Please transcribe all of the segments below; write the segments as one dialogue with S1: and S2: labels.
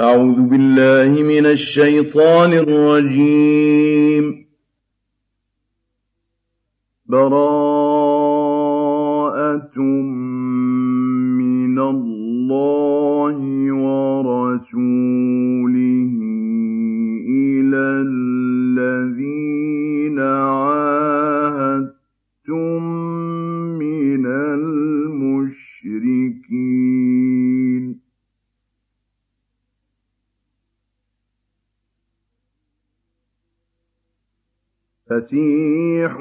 S1: أعوذ بالله من الشيطان الرجيم. براءة المسيح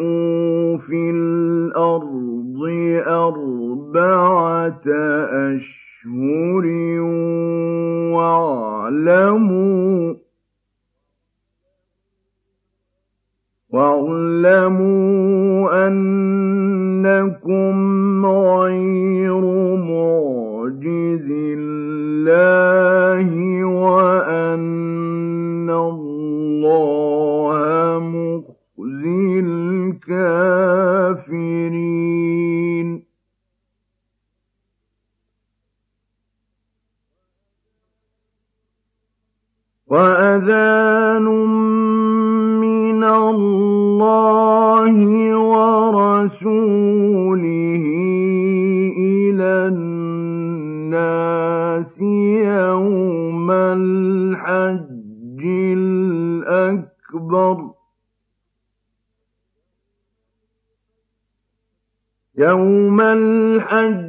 S1: and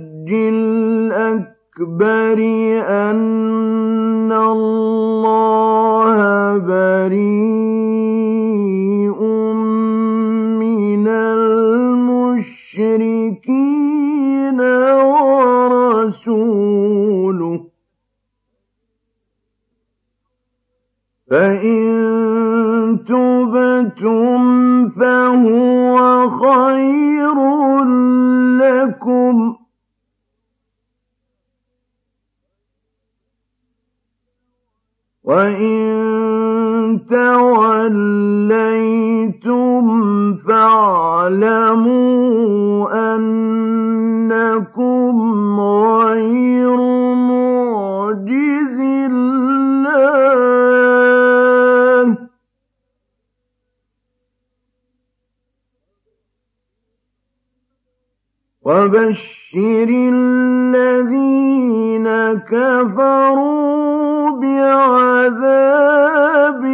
S1: وبشر الذين كفروا بعذاب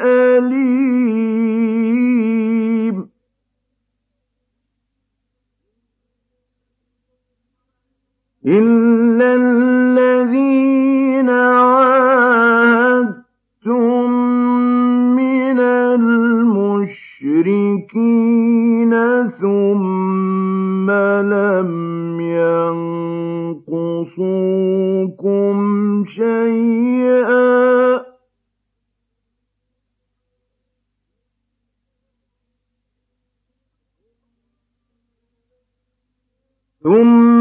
S1: أليم. إلا الذين عاهدتم من المشركين ثم لم ينقصوكم شيئا ثم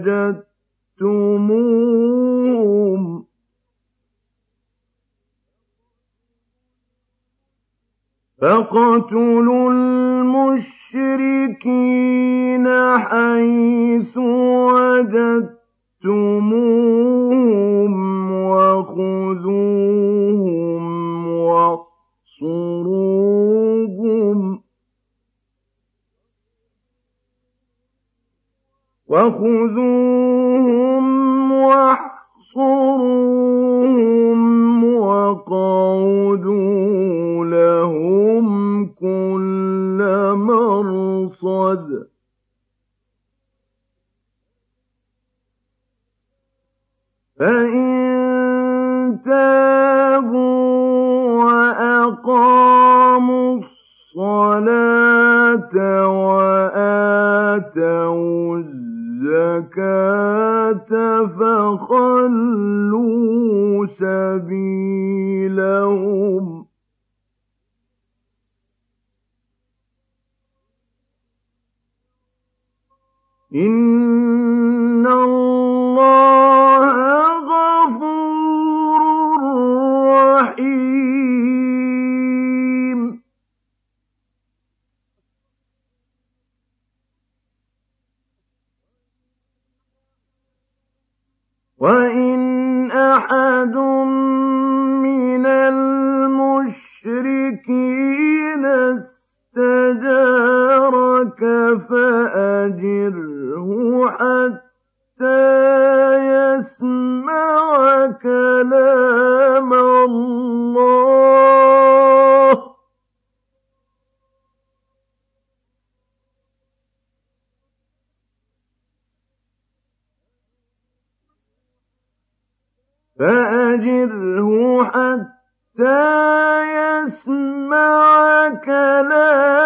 S1: وجدتموهم. فاقتلوا المشركين حيث وجدتموهم وخذوهم وخذوهم واحصروهم وقعدوا لهم كل مرصد فإن تابوا وأقاموا الصلاة وآتوا الزكاة فخلوا سبيلهم إن فأجره حتى يسمع كلام الله. فأجره حتى يسمع كلام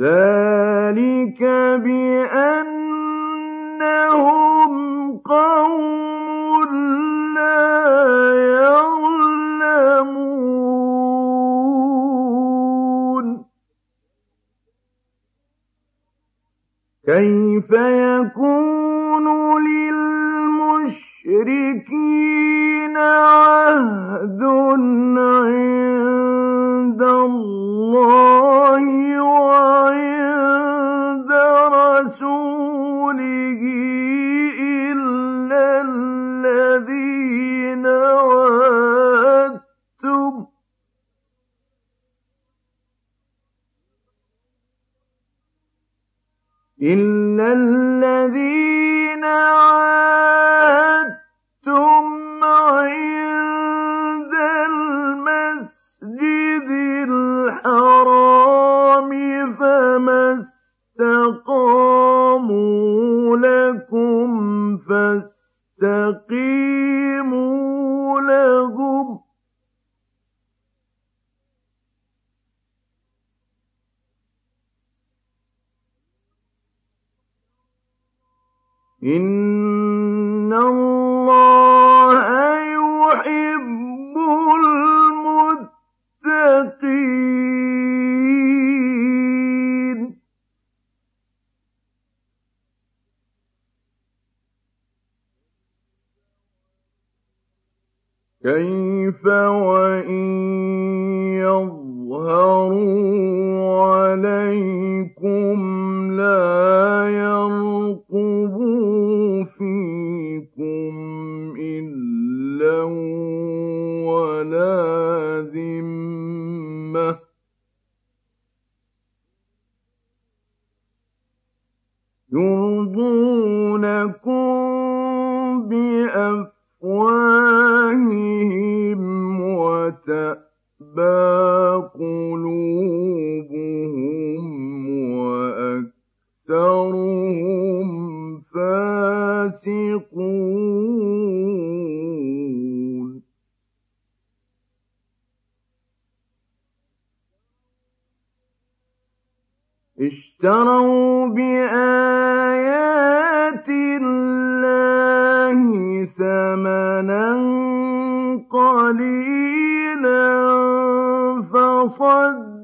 S1: ذلك بأنهم قوم لا يعلمون كيف يكون فاستقيموا اشتروا بآيات الله ثمنا قليلا وصدوا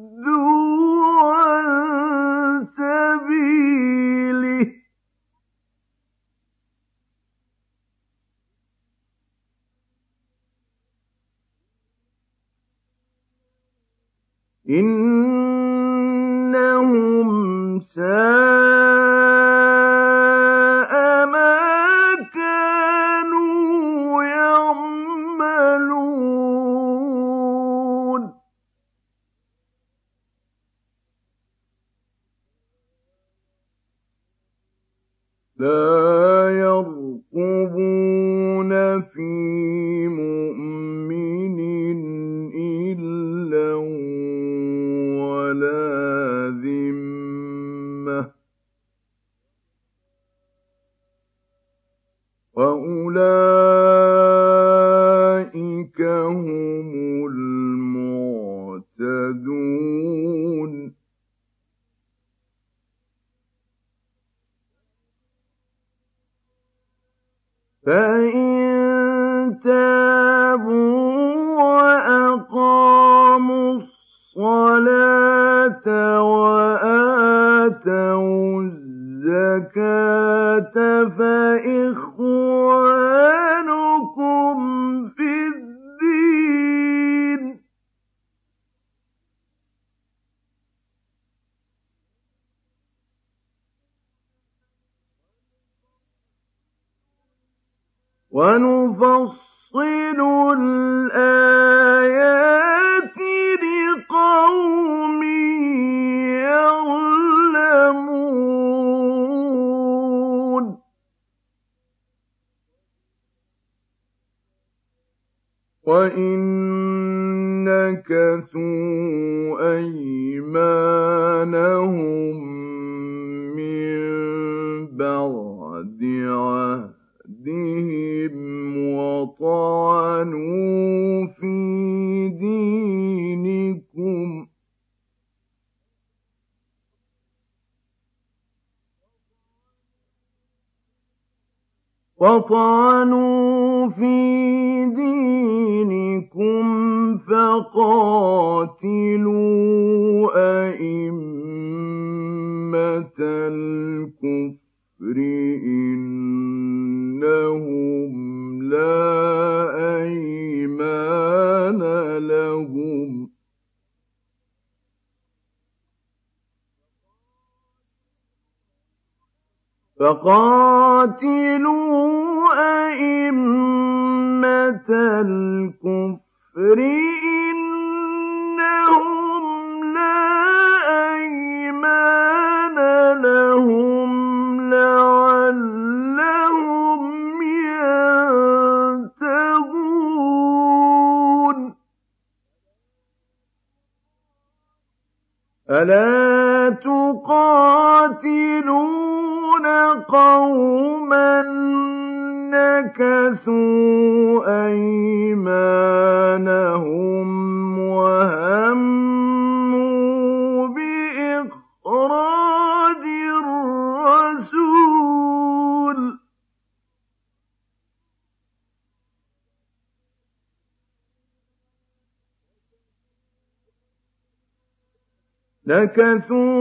S1: نكثوا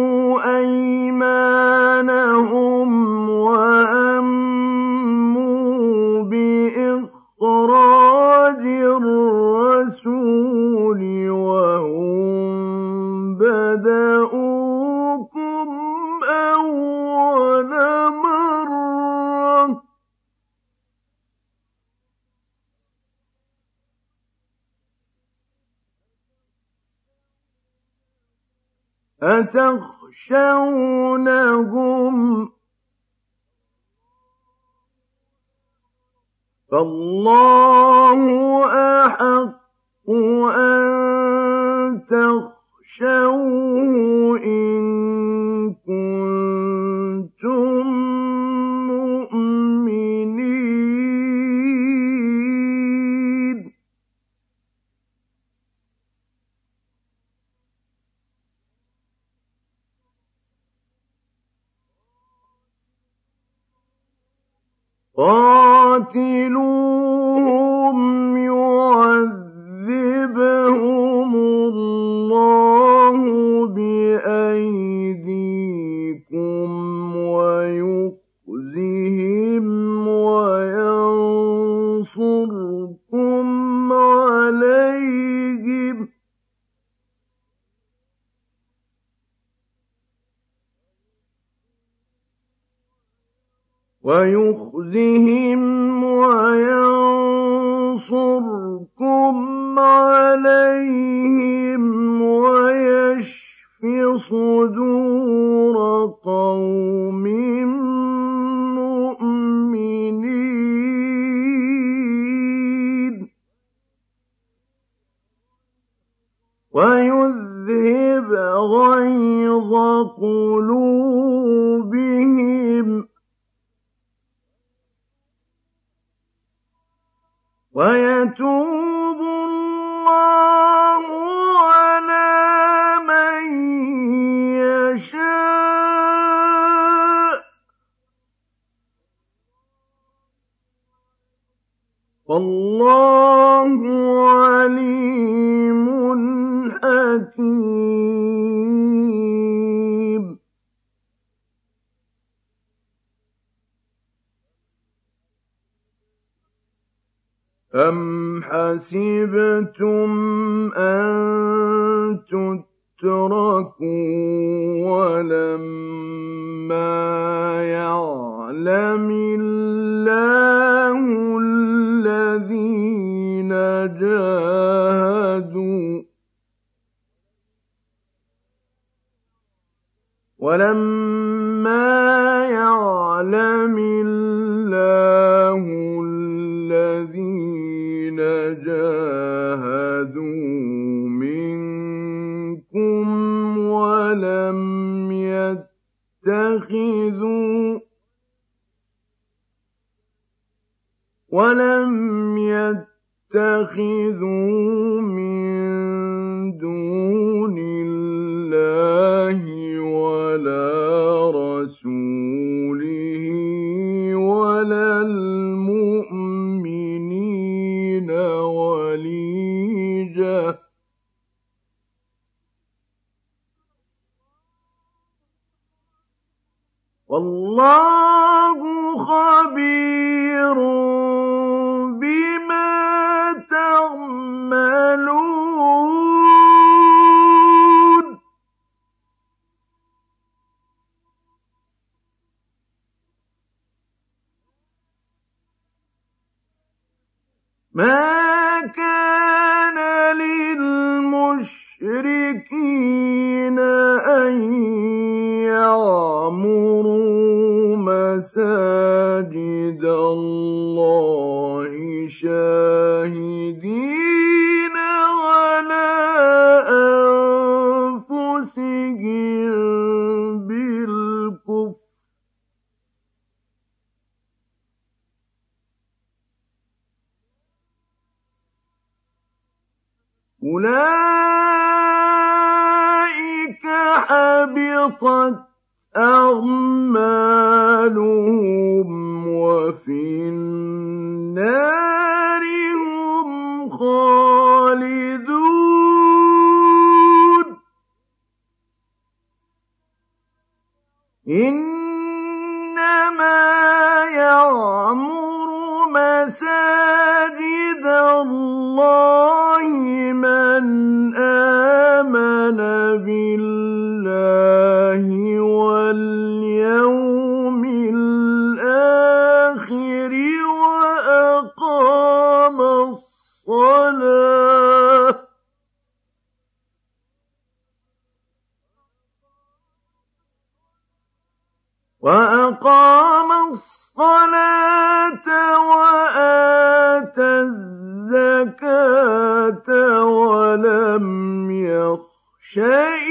S1: 谁？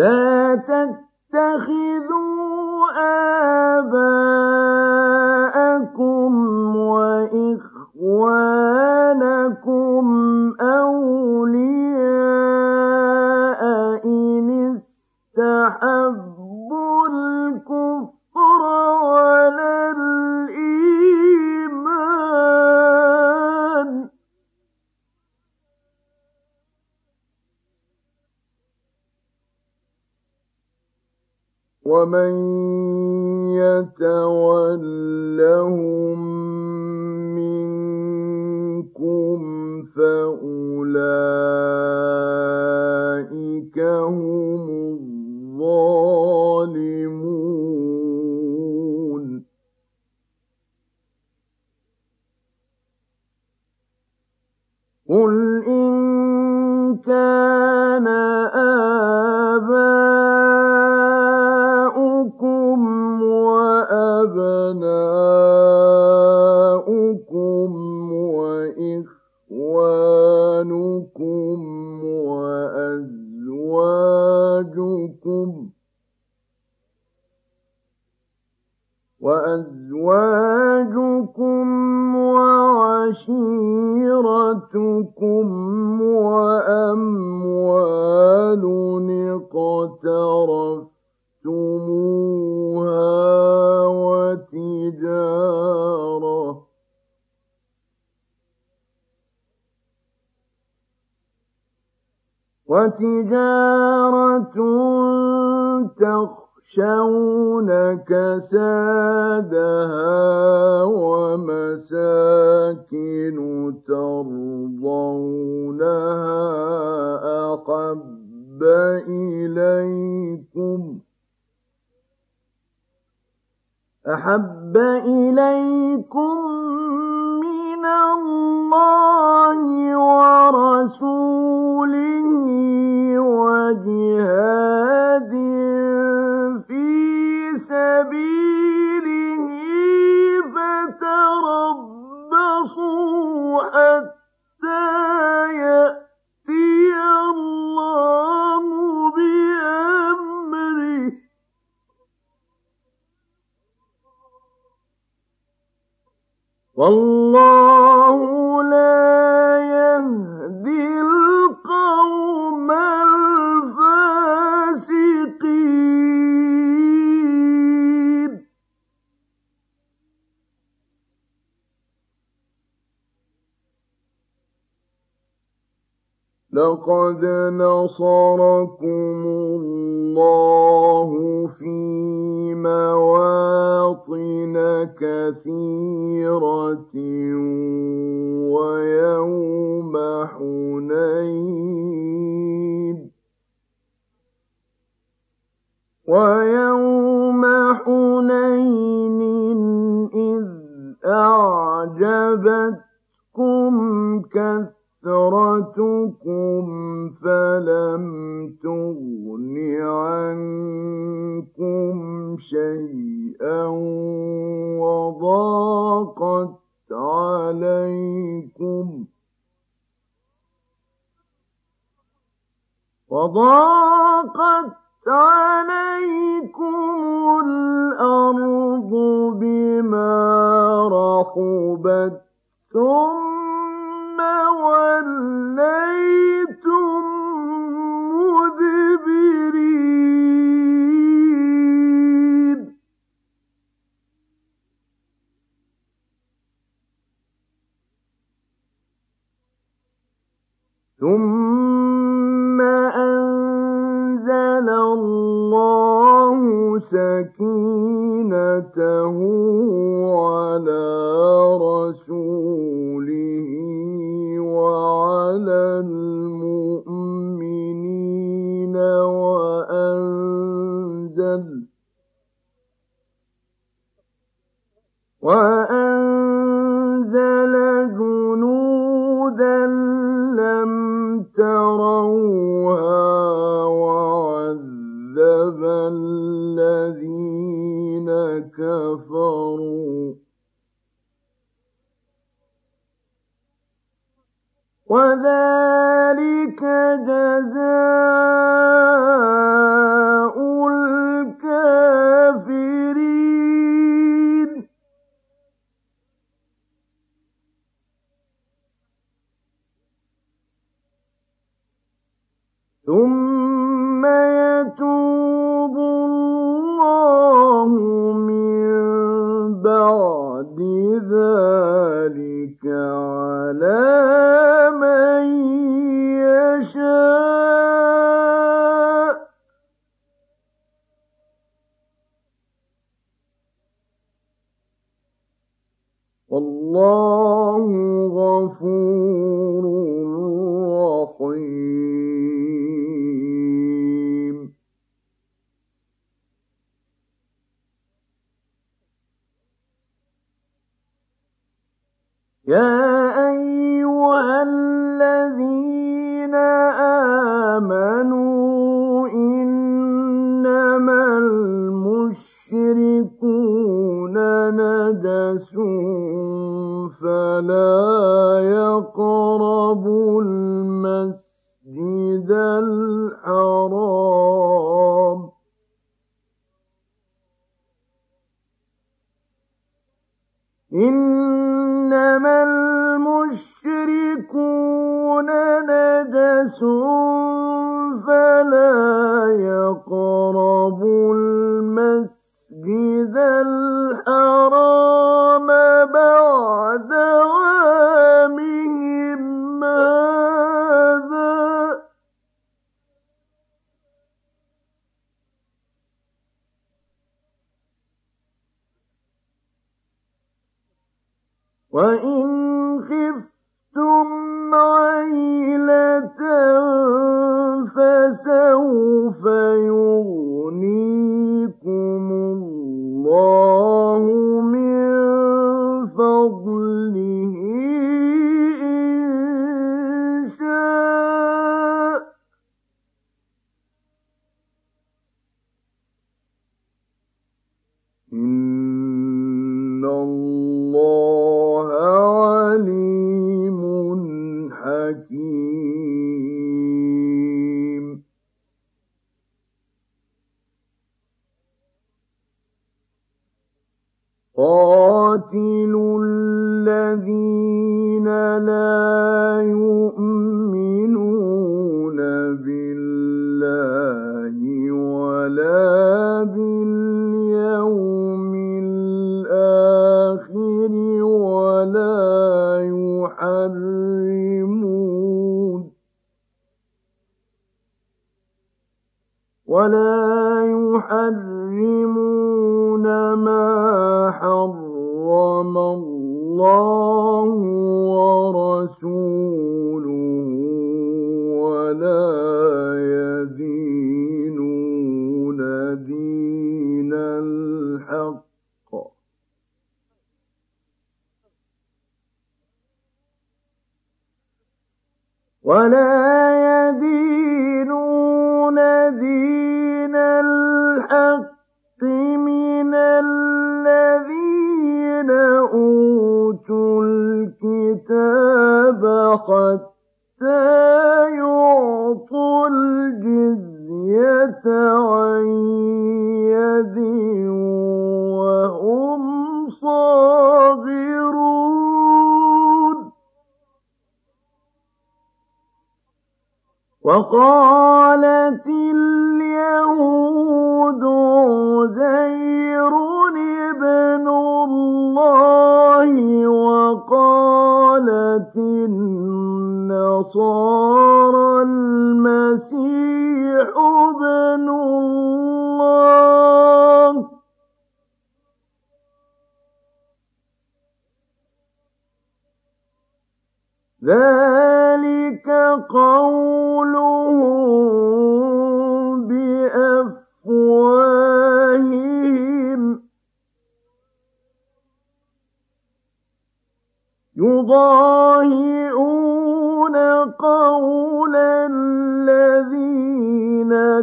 S1: لا تتخذوا آباءكم وإخوانكم أولياء إن استحبوا ومن يتولهم نصركم وذلك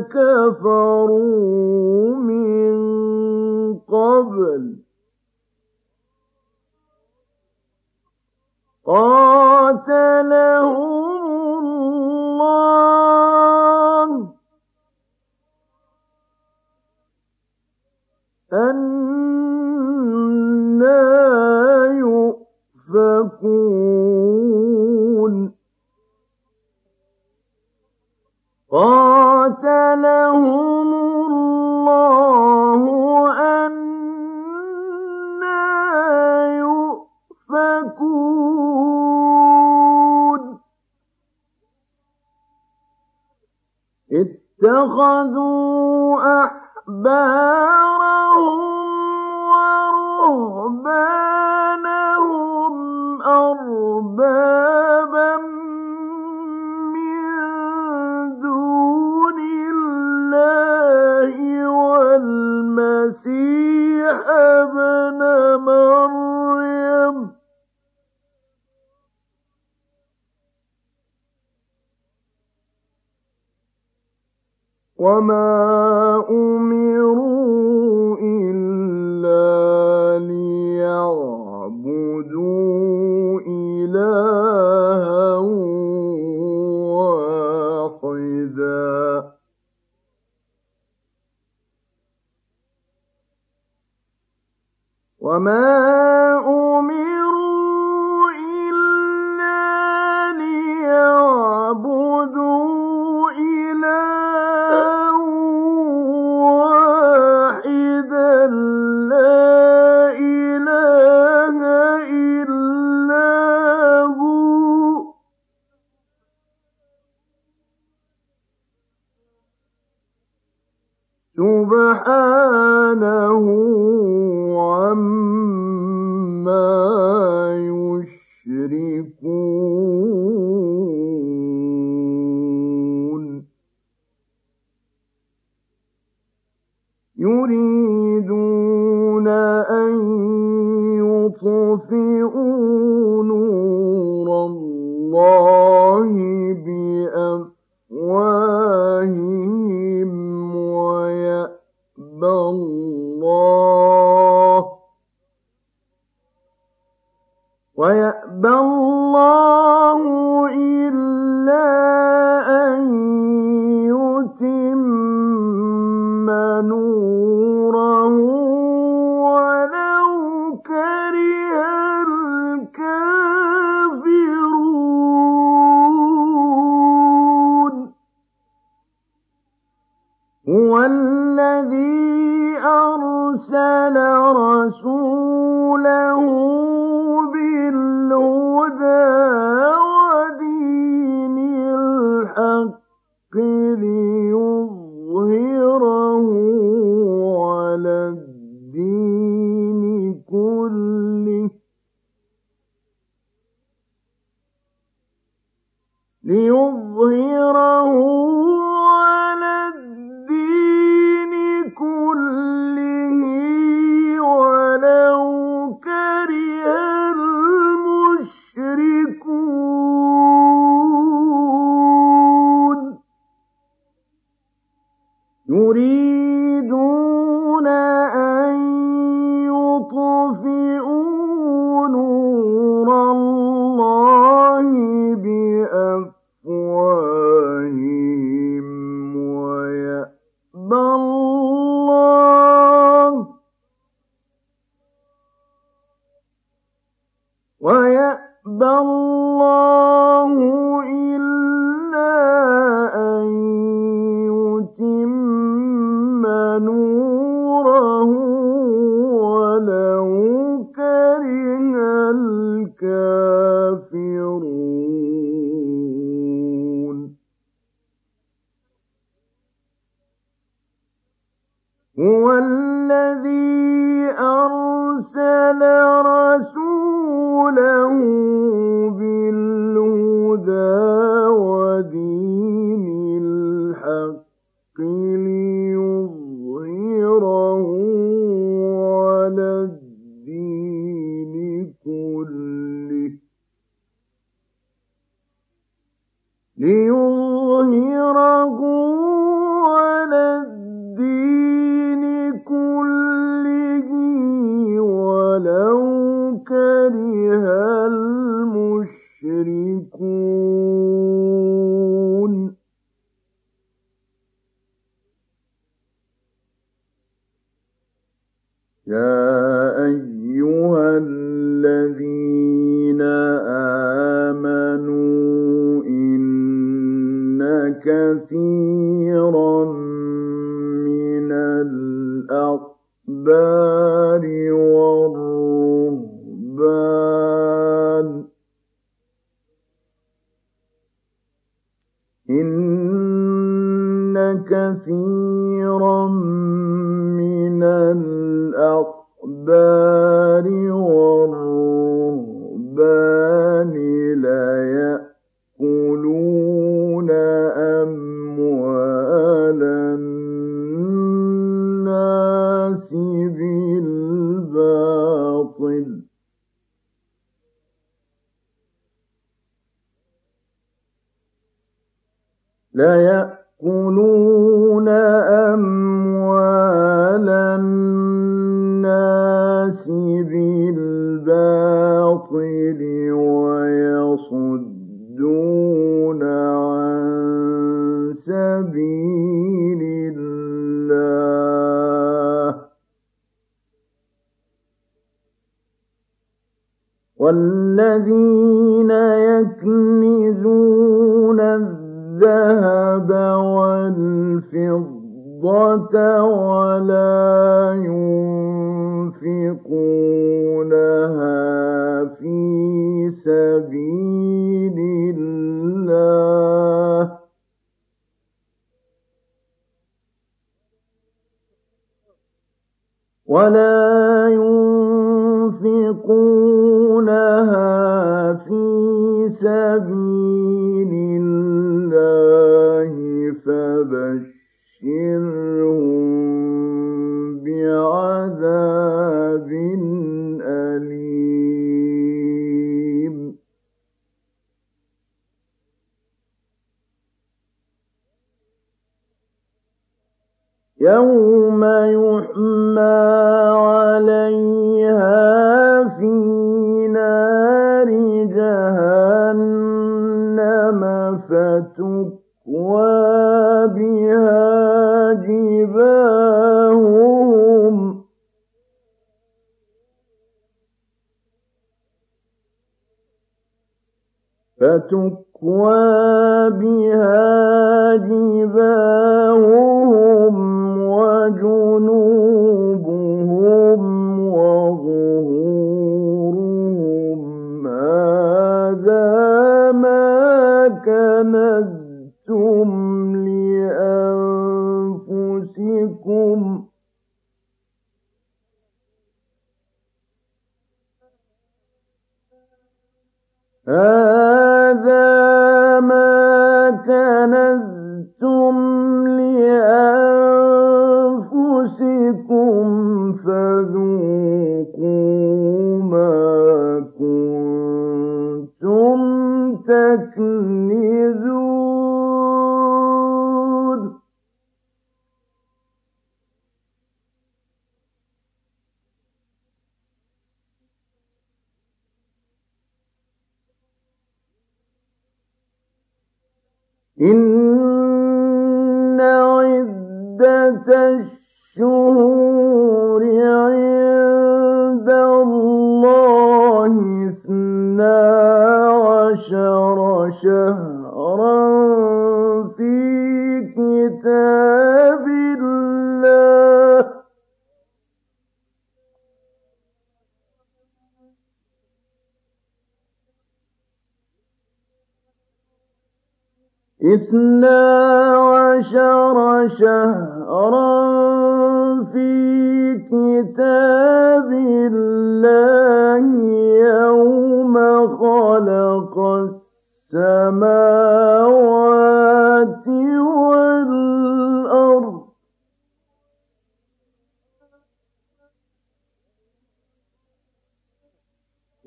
S1: كفروا من قبل. قاتلهم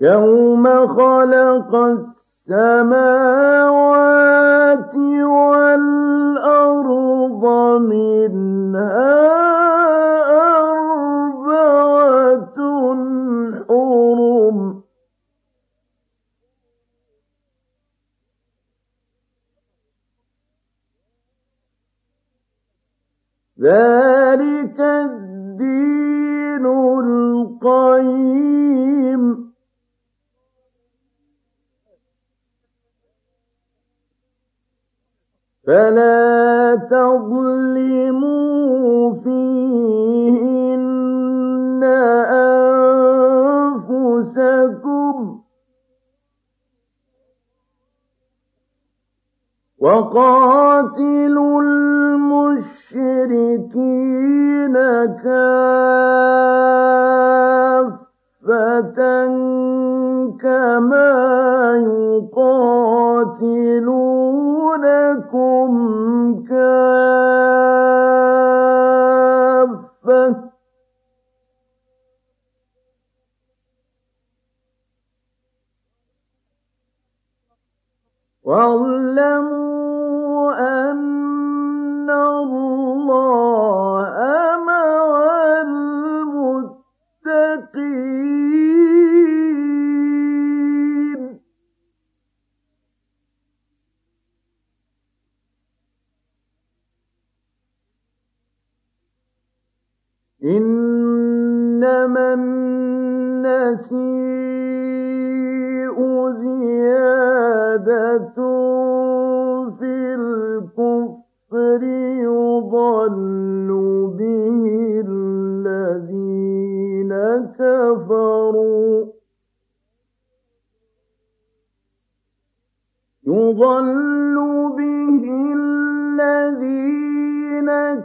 S1: يوم خلق السماوات والأرض منها أربعة حرم ذلك الدين القيم فلا تظلموا فيهن أنفسكم وقاتلوا المشركين كافة كما يقاتلونكم كافة واعلموا أن الله إنما النسيء زيادة في الكفر يضل به الذين كفروا يضل به الذين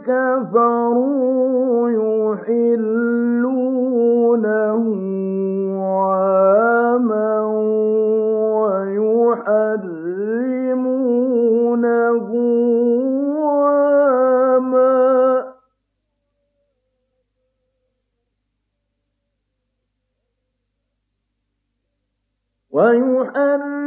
S1: كفروا يحلونه عاما ويحرمونه عاما. ويحرمونه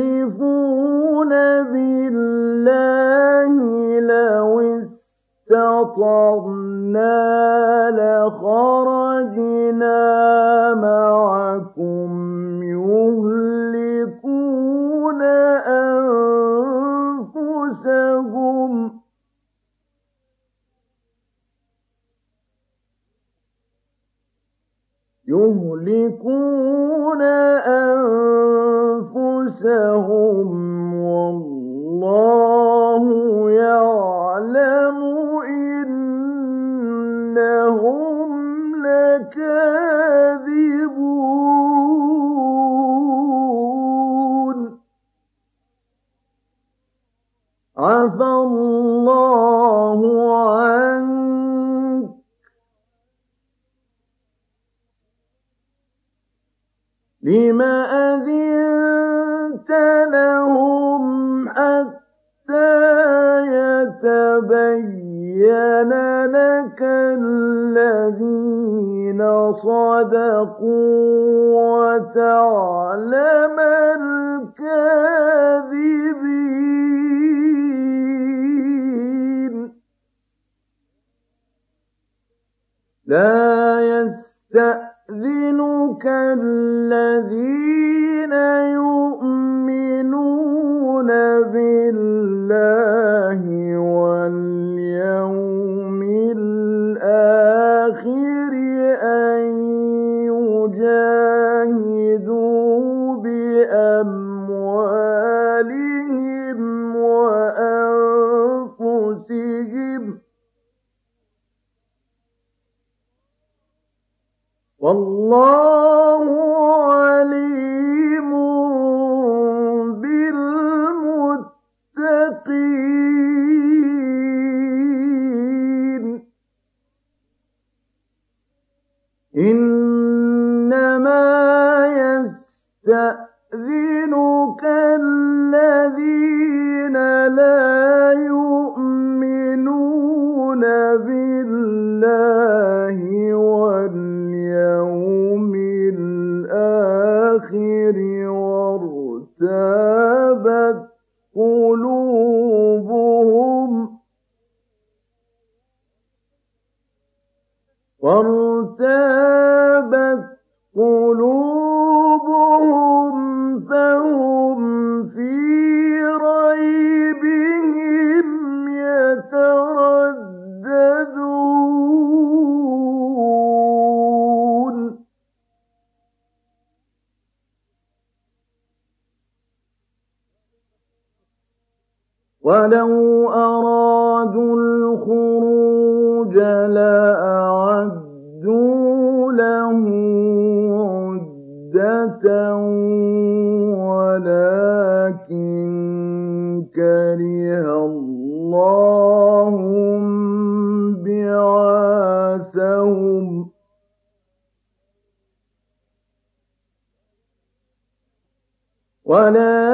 S1: ولا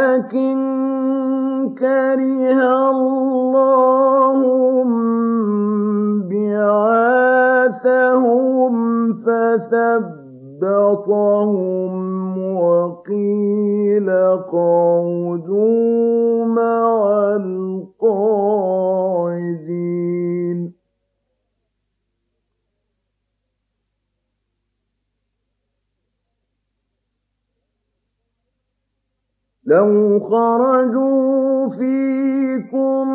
S1: لو خرجوا فيكم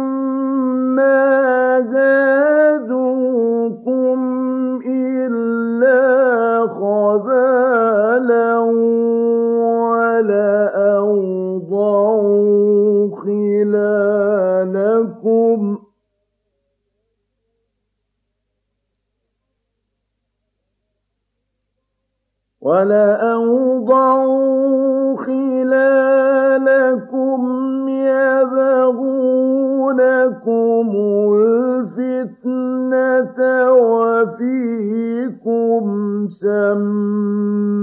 S1: ما زادوكم إلا خبالا ولأوضعوا خلالكم ولأوضعوا وفيكم سماعون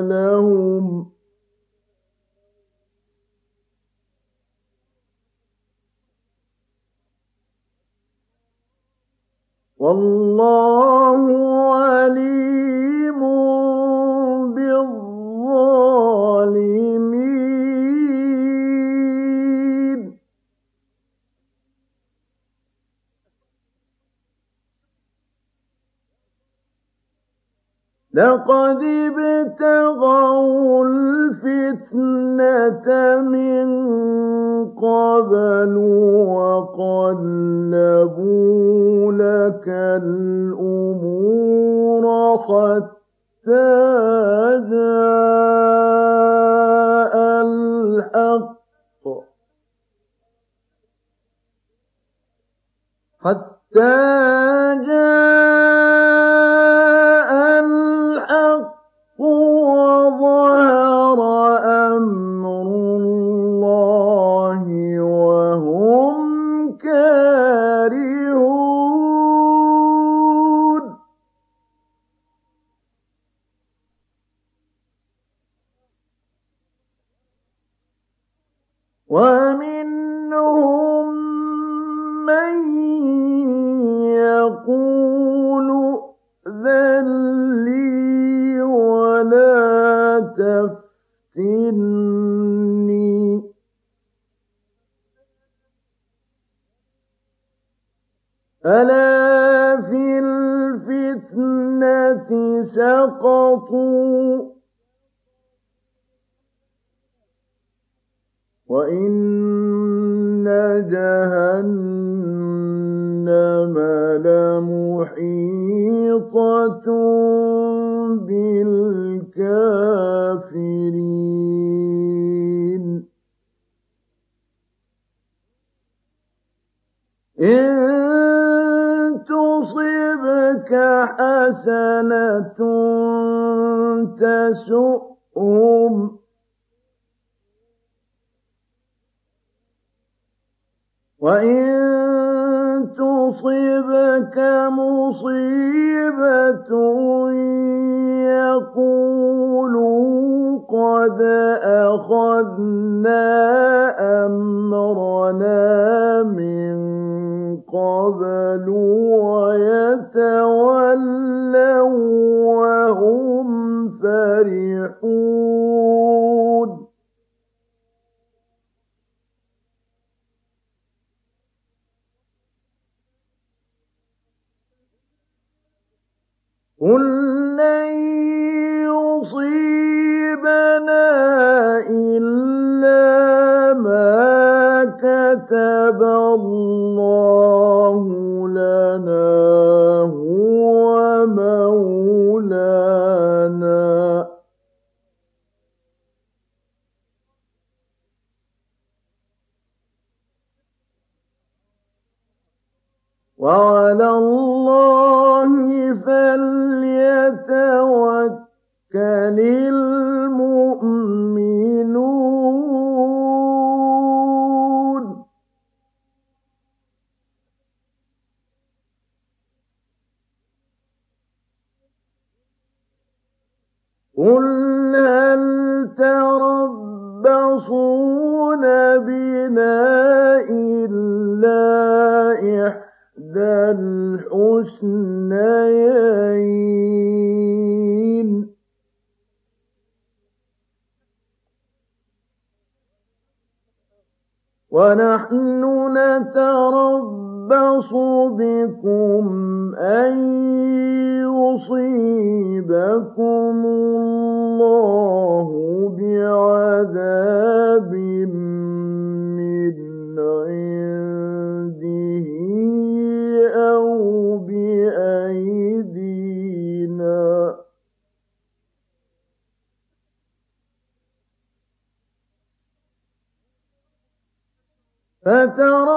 S1: لهم والله عليم لقد ابتغوا الفتنة من قبل وقلبوا لك الأمور حتى جاء الحق. حتى جاء يصيبكم الله بعذاب من عنده أو بأيدينا فتربصوا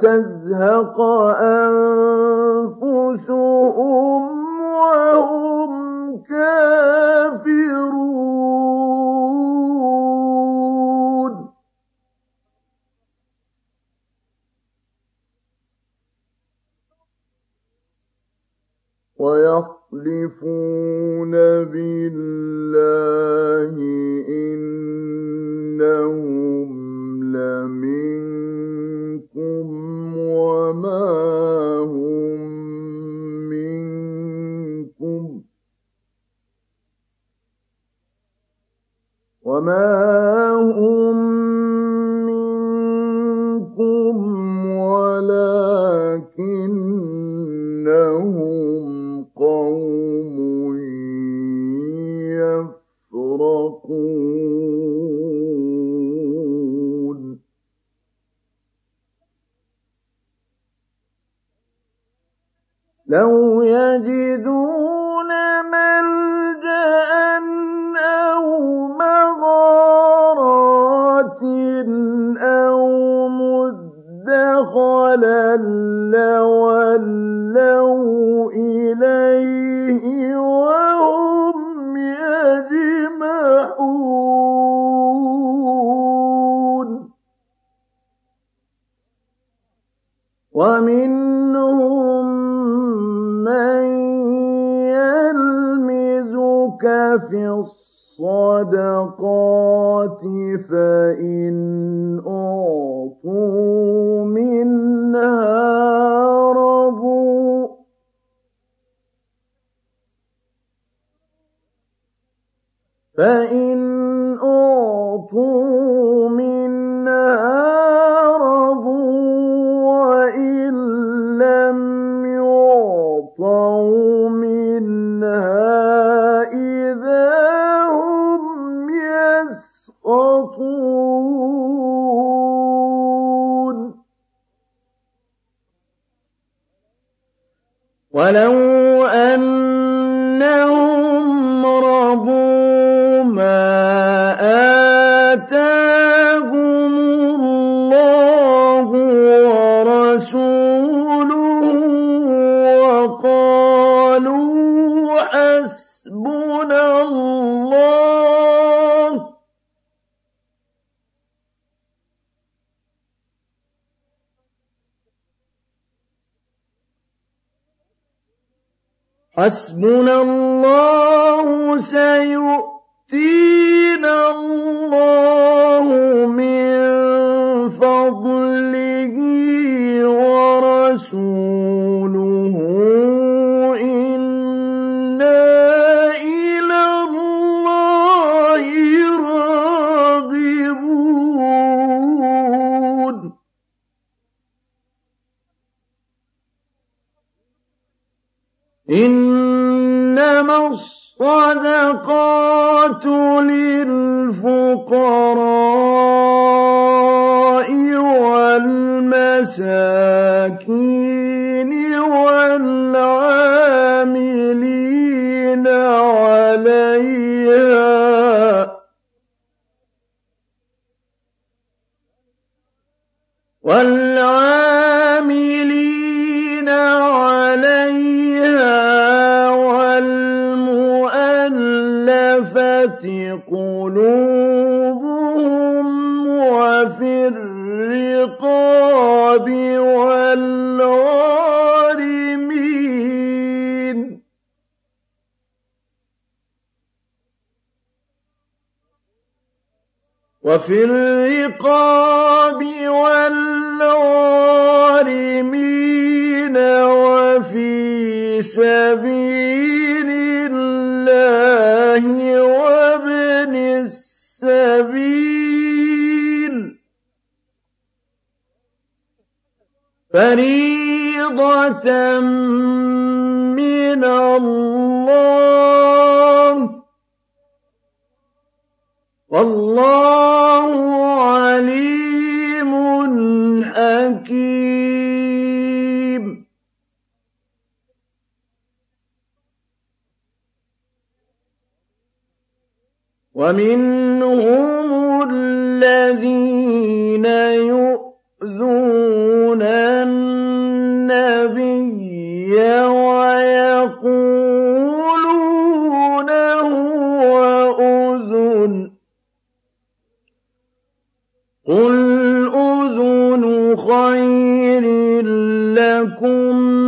S1: وتزهق قَالَ إِلَيْهِ وَهُمْ يَجْمَحُونَ وَمِنْهُمْ مَنْ يَلْمِزُكَ فِي الصَّدَقَاتِ فَإِنْ حسبنا الله سيؤمن وفي الرقاب وَمِنْهُمُ الَّذِينَ يُؤْذُونَ النَّبِيَّ وَيَقُولُونَ هُوَ أُذُنٌ ۚ. قُلْ أُذُنُ خَيْرٍ لَّكُمْ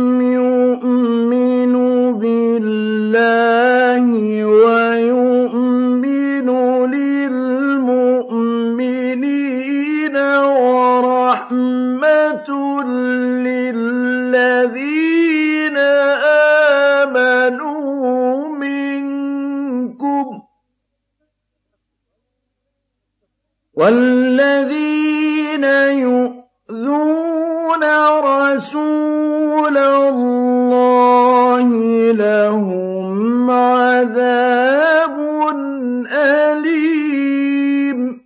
S1: والذين يؤذون رسول الله لهم عذاب أليم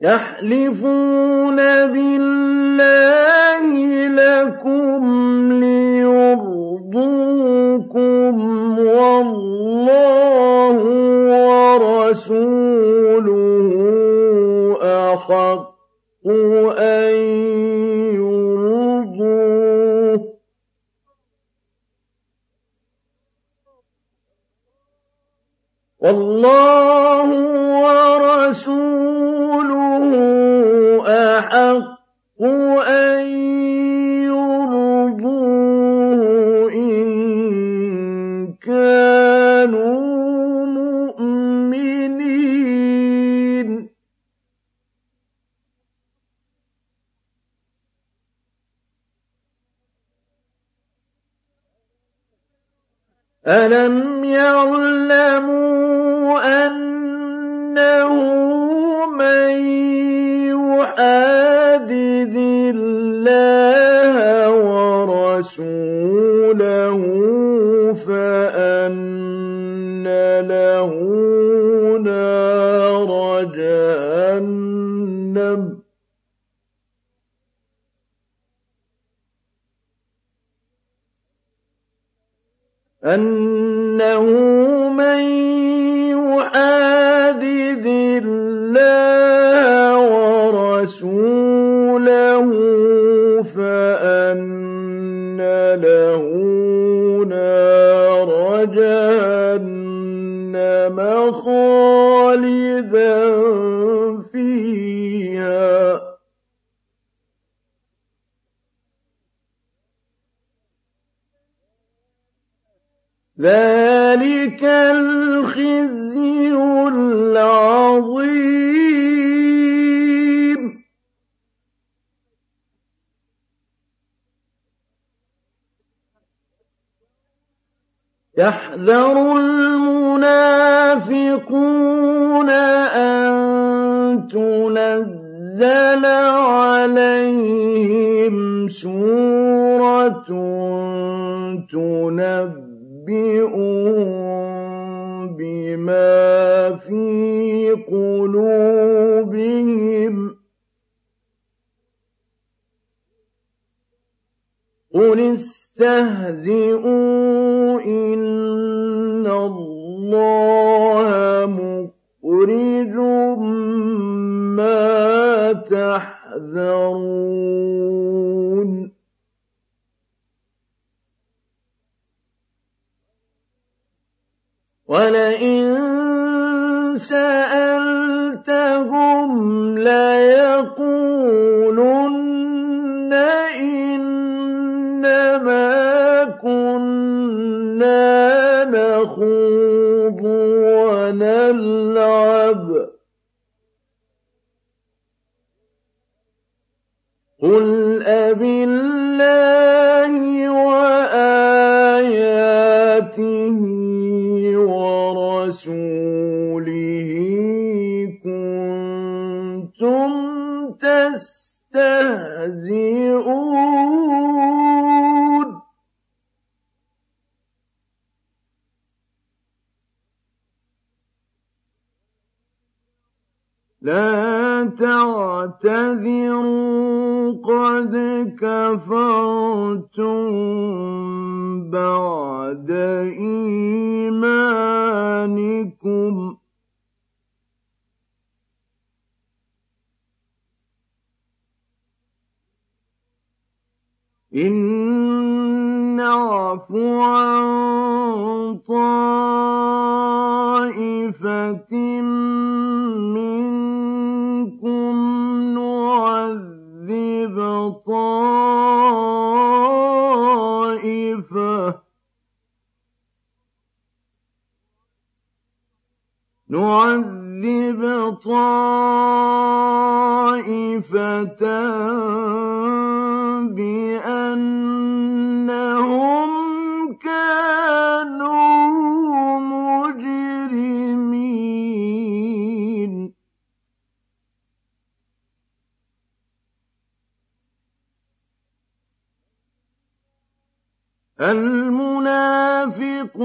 S1: يحلفون بالله لكم ألم يعلم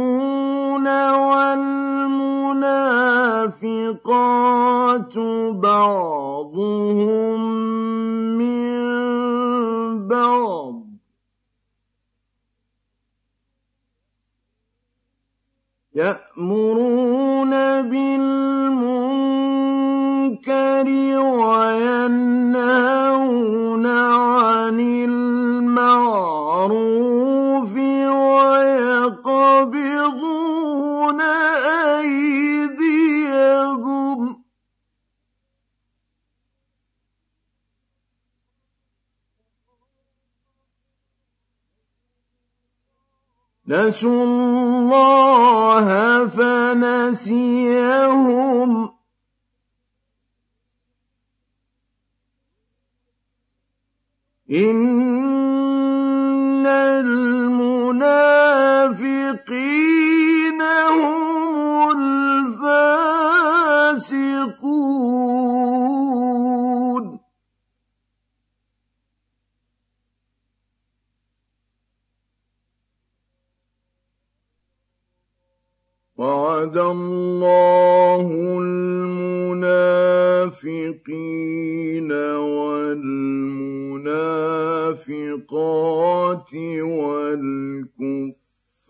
S1: المنافقون والمنافقات بعضهم من بعض يأمرون بالمنكر وينهون عن المعروف أيديهم. نسوا الله فنسيهم. إن المنافقين وعد الله المنافقين والمنافقات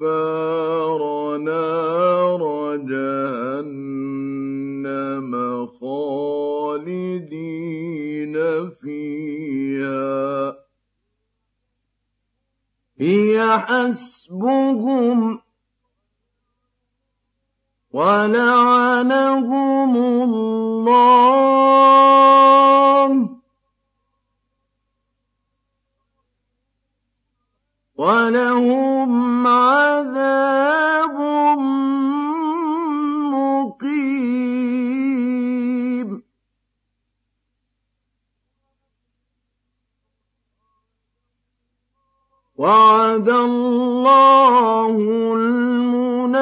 S1: والكفار نار جهنم خالدين فيها. هي حسبهم ولعنهم الله. ولهم عذاب مقيم وعد الله المنافقين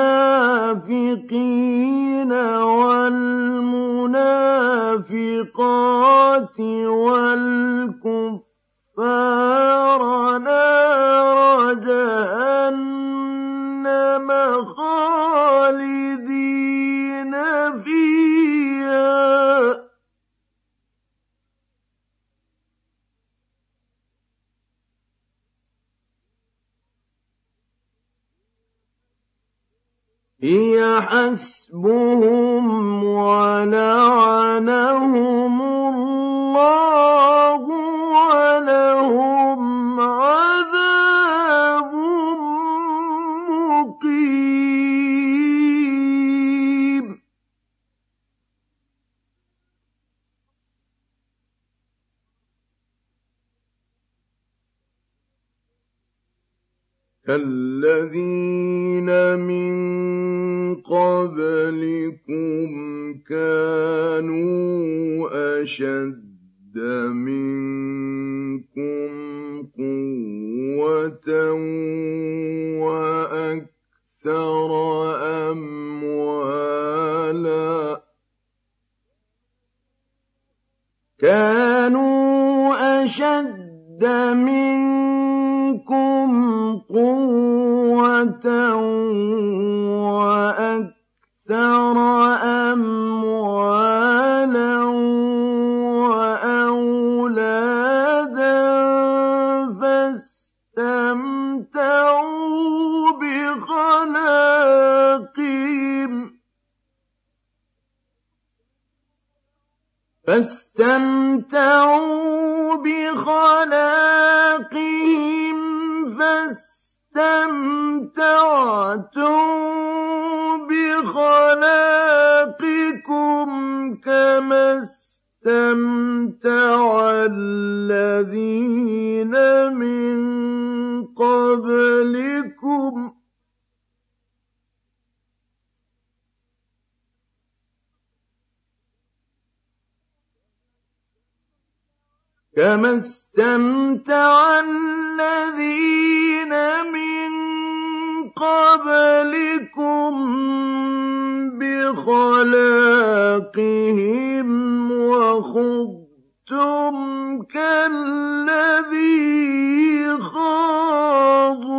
S1: والمنافقات والكفار نار جهنم خالدين فيها. هي حسبهم ولعنهم الله ولهم عذاب كالذين من قبلكم كانوا أشد منكم قوة وأكثر أموالا. كانوا أشد منكم قوة وأكثر أموالا وأولادا فاستمتعوا بخلاقهم. فاستمتعوا بخلاقهم. فاستمتعتم بخلاقكم كما استمتع الذين من قبلكم. كما استمتع الذين من قبلكم بخلاقهم وخبتم كالذي خاضوا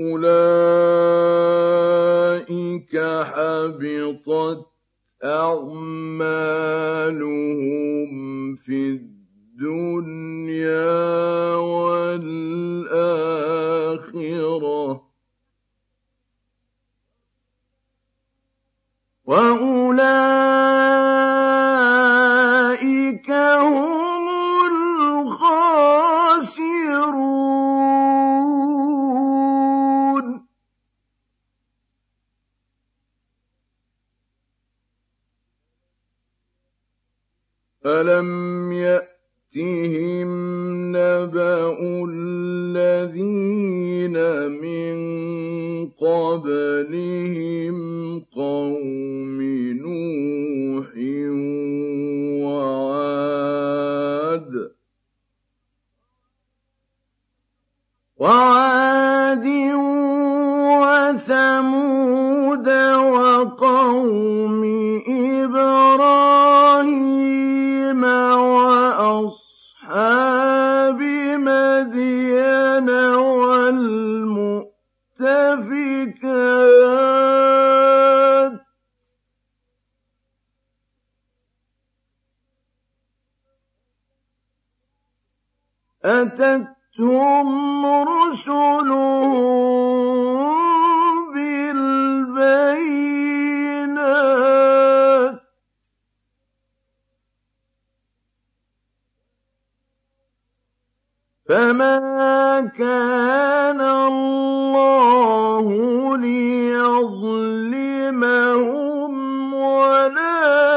S1: أولئك أولئك حبطت أعمالهم في الدنيا والآخرة. وأولئك لم يأتهم نبأ الذين من قبلهم قوم نوح وعاد وعاد وثمود وقوم جاءتهم رسلهم بالبينات. فما كان الله ليظلمهم ولكن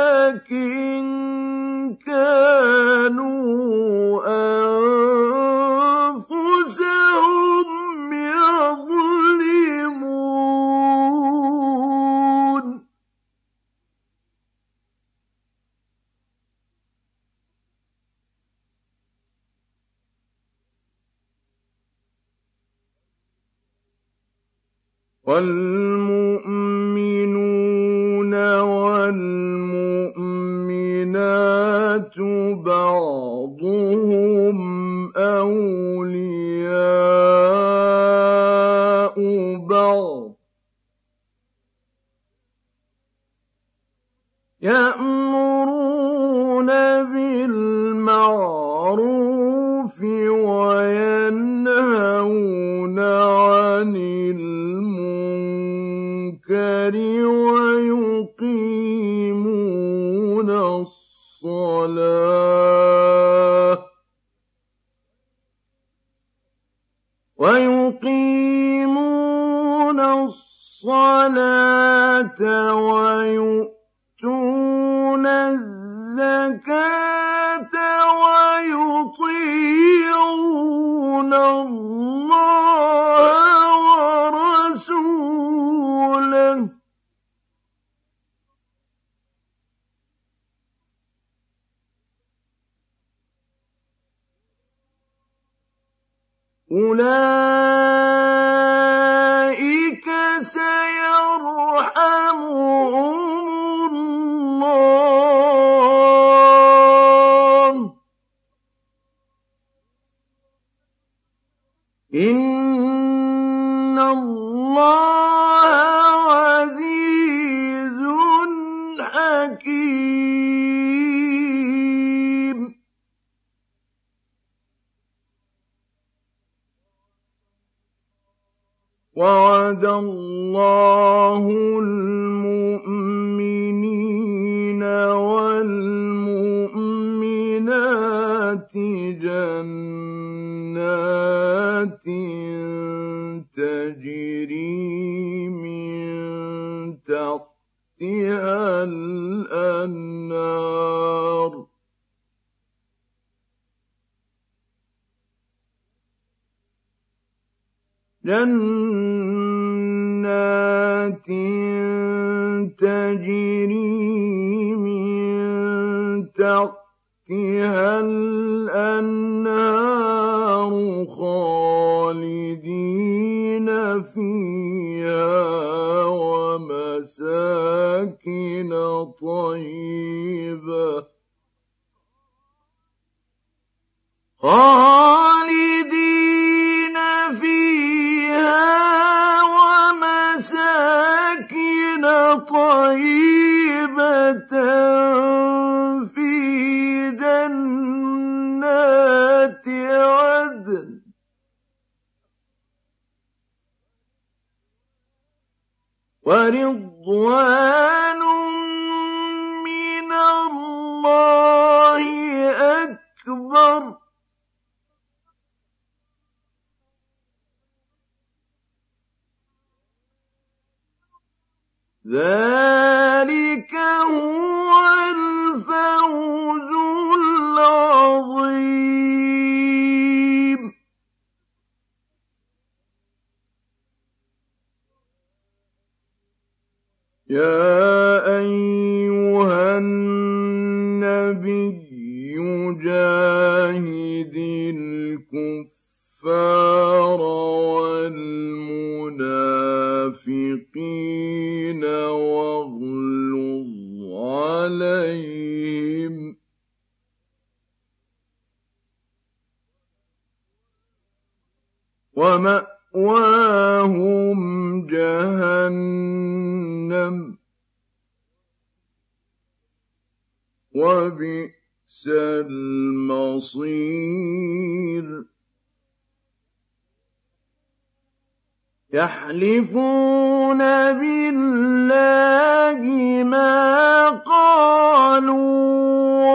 S1: يحلفون بالله ما قالوا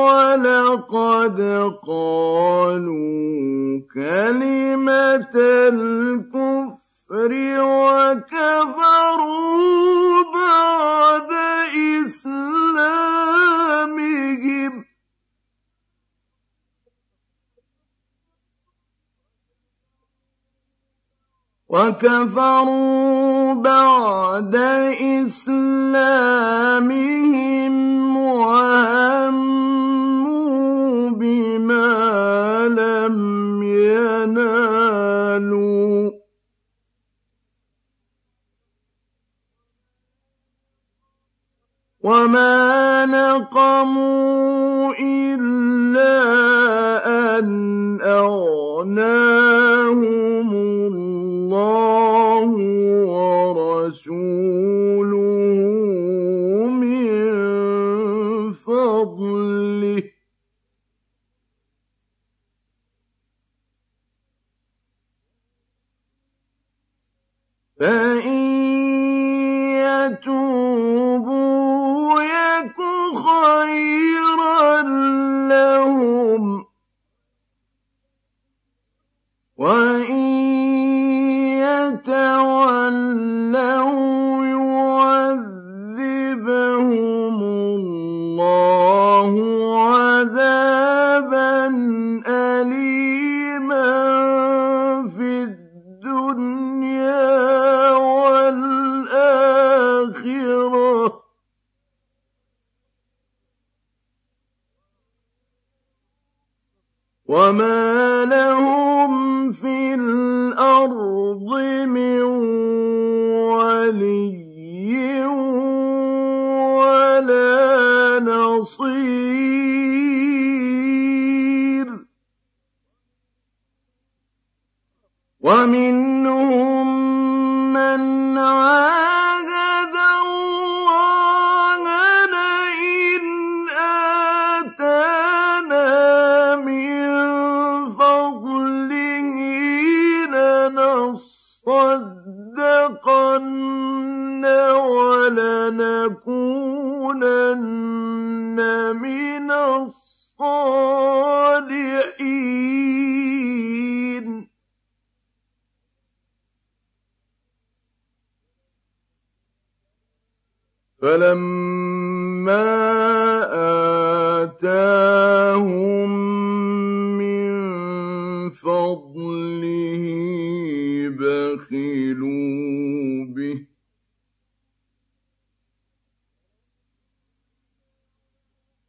S1: ولقد قالوا كلمة الكفر وكفروا بعد إسلامهم وكفروا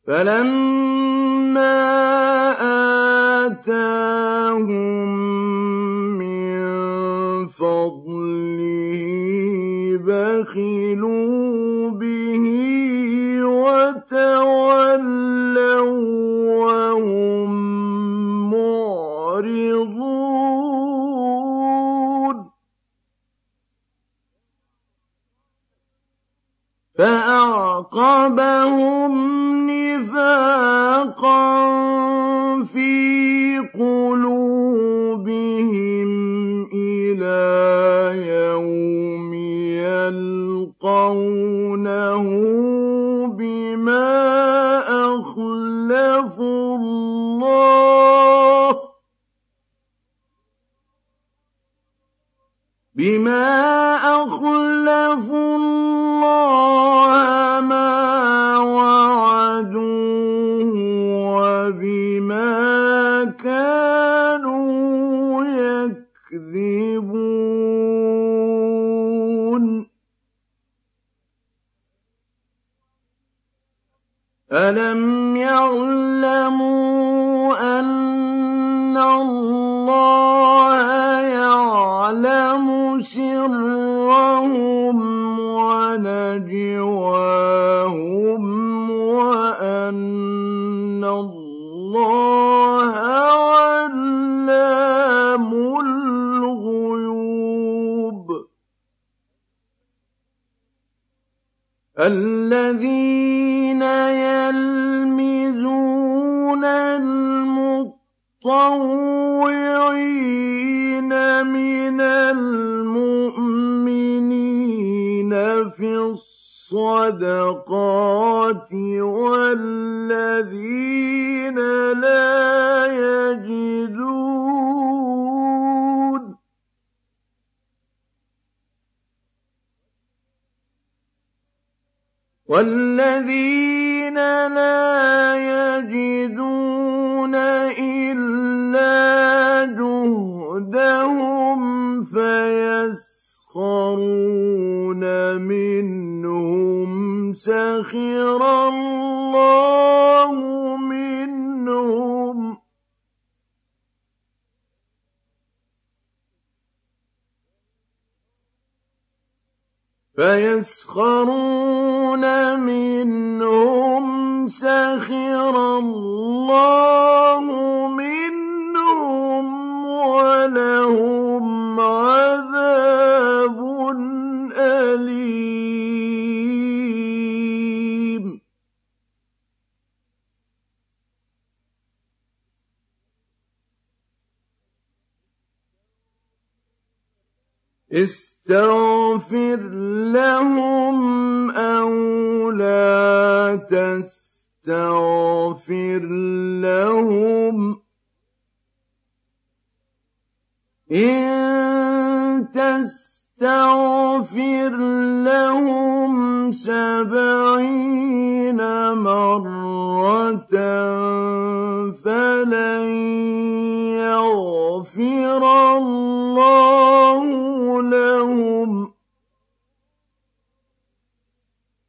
S1: فَلَمَّا آتَاهُم مِّن فَضْلِهِ بَخِلُوا بِهِ وَتَوَلَّوا وَّهُم مُّعْرِضُونَ فَأَعْقَبَهُم نفاقا في قلوبهم إلى يوم يلقونه بما أخلفوا الله بما أخلفوا الله ألم يعلموا أن الله يعلم سرهم ونجواهم وأن الله علام الغيوب الذين المطوعين من المؤمنين في الصدقات والذين لا يجدون والذين لا يجدون إلا جهدهم فيسخرون منهم سخر الله منهم فيسخرون منهم سخر الله منهم ولهم عذاب أليم. استغفر لهم أو لا تستغفر لهم. إن تستغفر لهم سبعين مرة فلن يغفر الله لهم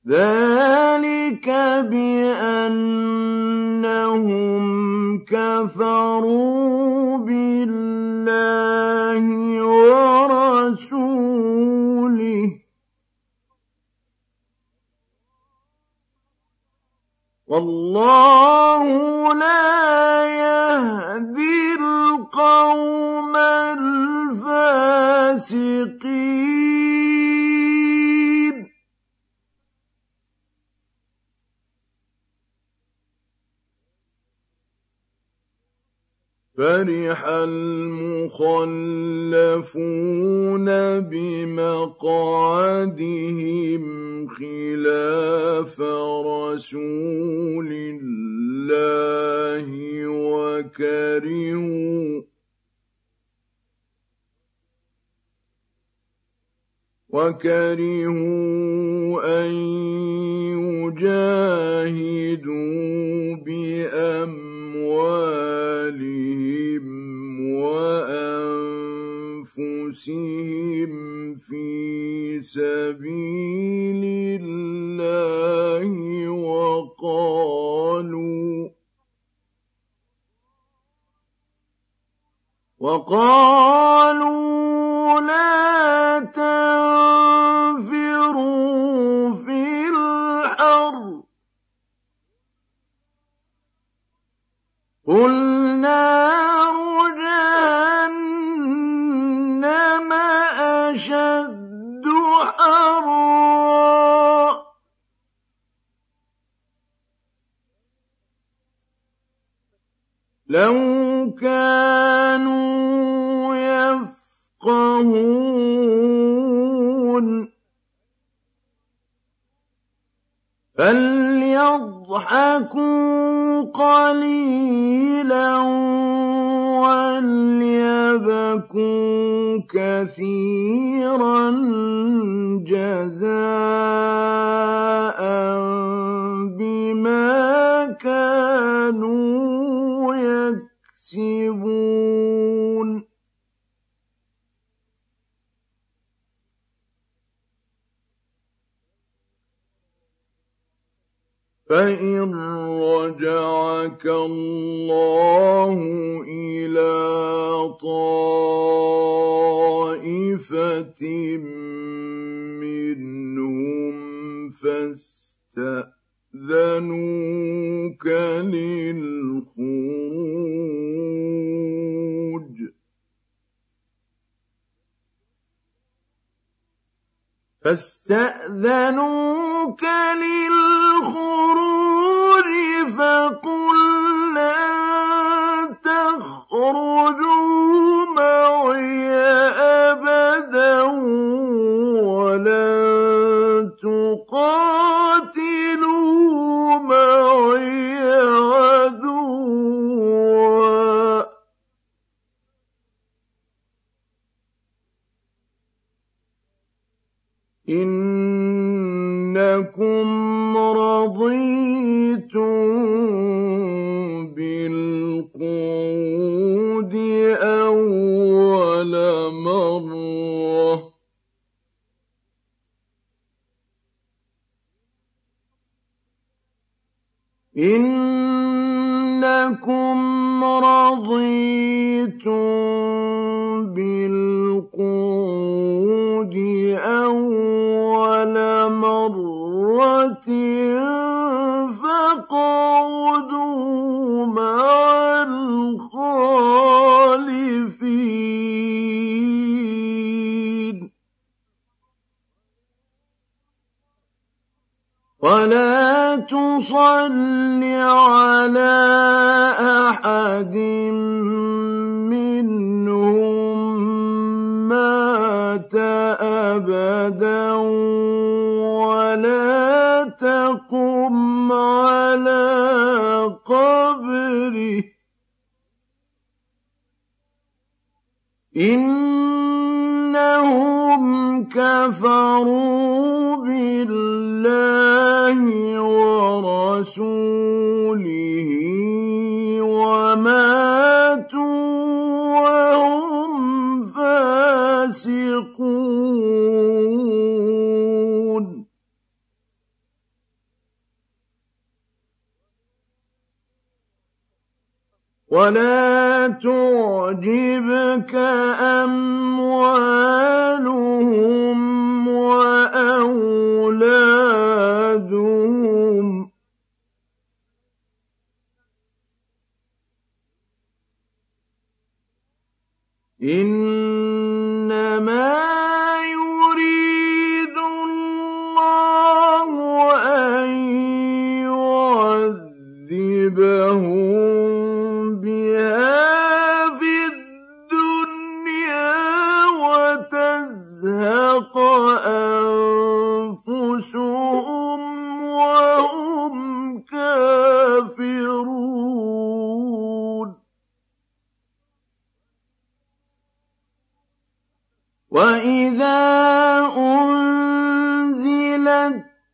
S1: ذلك بأنهم كفروا بالله ورسوله. والله لا يهدي القوم الفاسقين. فرح المخلفون بمقعدهم خلاف رسول الله وكرهوا وكرهوا أن يجاهدوا بأموالهم وأنفسهم في سبيل الله وقالوا وقالوا less than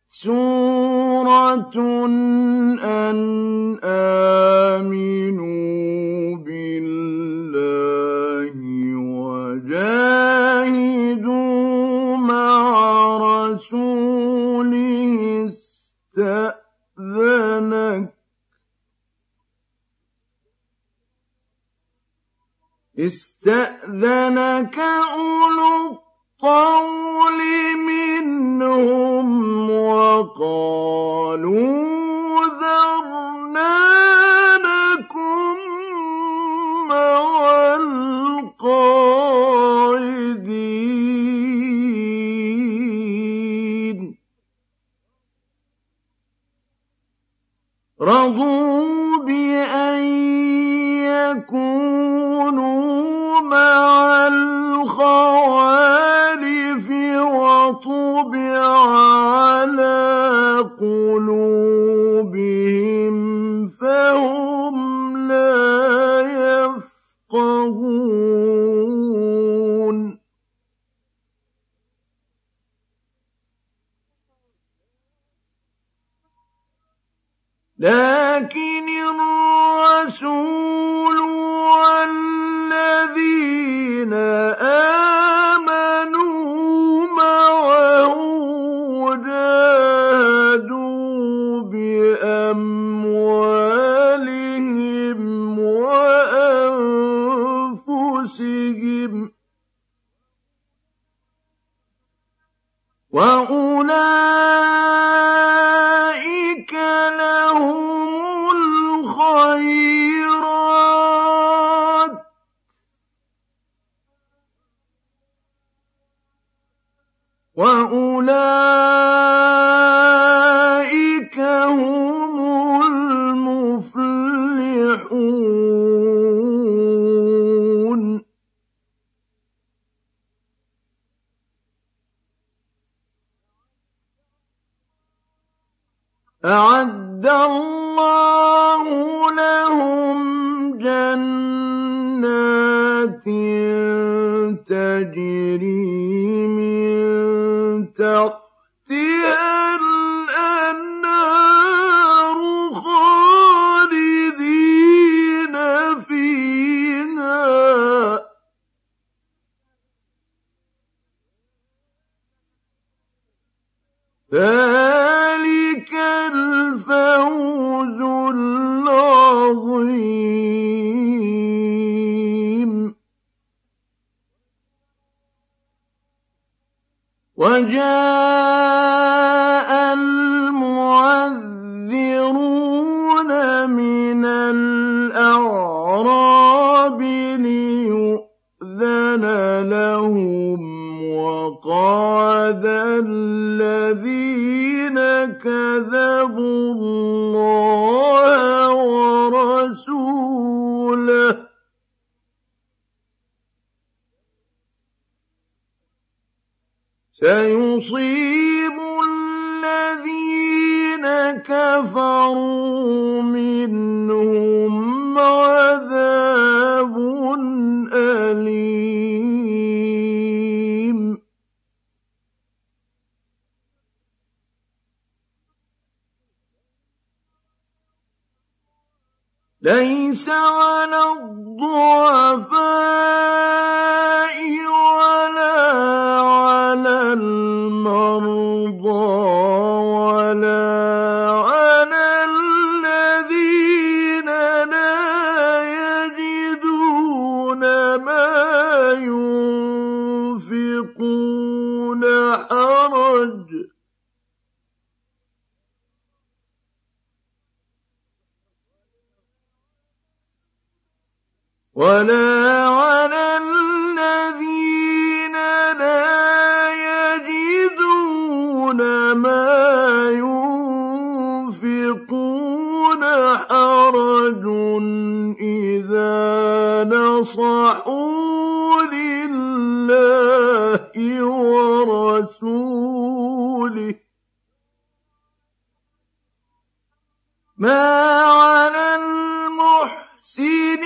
S1: سورة أن آمنوا بالله وجاهدوا مع رسوله استأذنك. استأذنك أولو القول منهم وقالوا ذرنا لكم مع القاعدين رضوا بأن يكونوا مع الخوارج طبع على قلوبهم فهم لا يفقهون لكن الرسول والذين امنوا وأنفسهم وأولئك لهم الخيرات. وأولئك أعد الله لهم جنات تجري من تحتها الأنهار خالدين فيها. ذلك الفوز العظيم. وجاء المعذرون من الأعراب وقعد الذين كذبوا الله ورسوله سيصيب الذين كفروا منهم عذاب أليم ليس على الضعفاء ولا على المرضى ولا على الذين لا يجدون ما ينفقون حرج. ولا على الذين لا يجدون ما ينفقون حرج إذا نصحوا لله ورسوله ما على المحسنين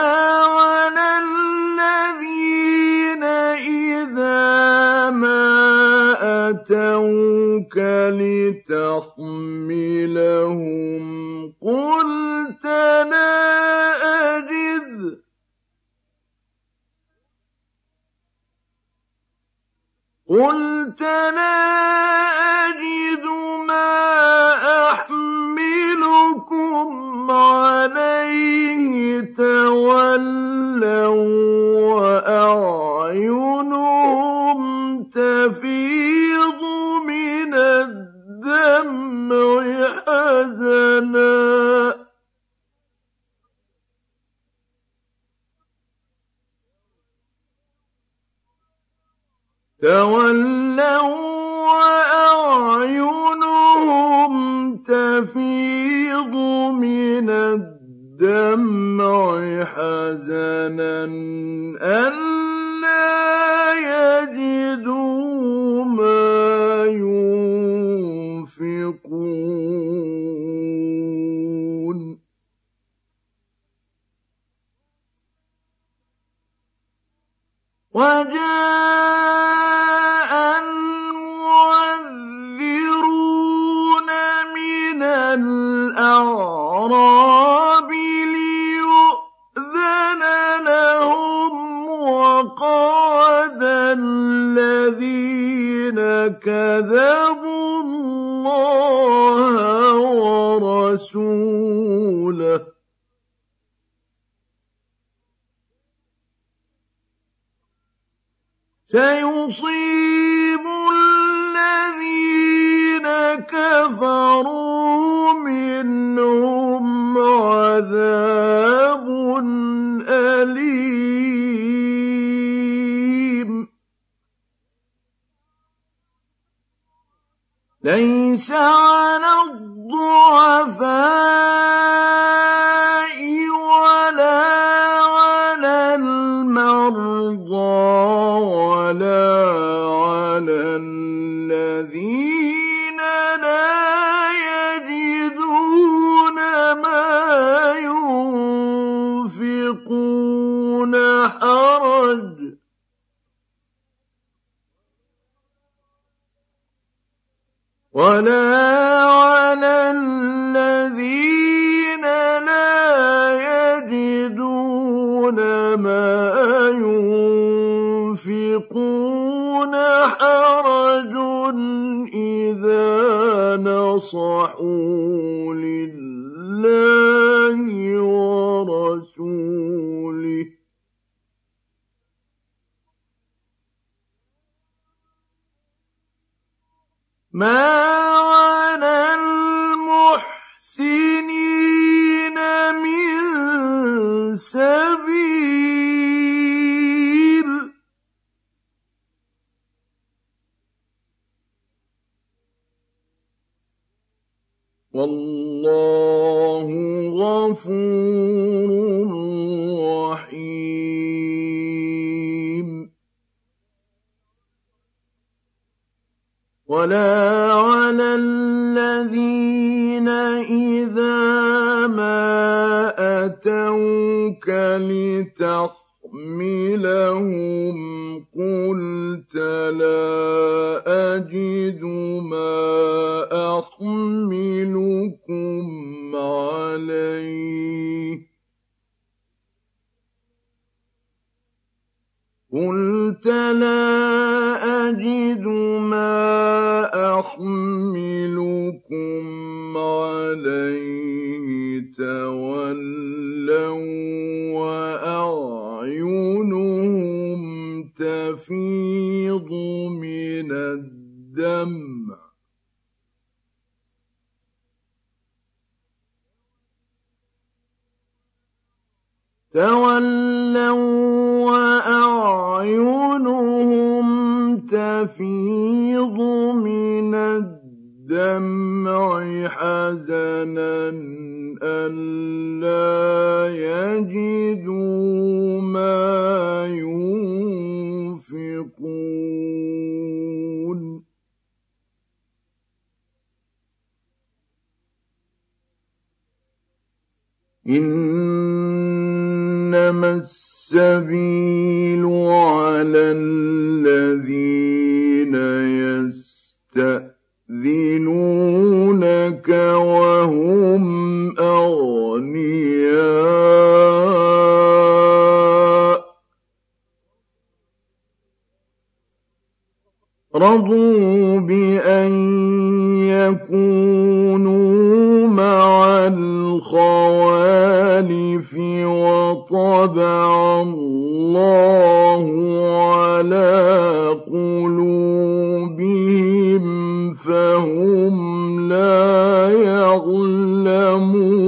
S1: تَوَلَّوا وَّأَعْيُنُهُمْ تَفِيضُ مِنَ الدَّمْعِ حَزَنًا أَلَّا يَجِدُوا مَا يُنفِقُونَ. إن إنما السبيل على الذين يستأذنونك وهم أغنياء رضوا بأن يكونوا الخوالف وطبع الله على قلوبهم فهم لا يعلمون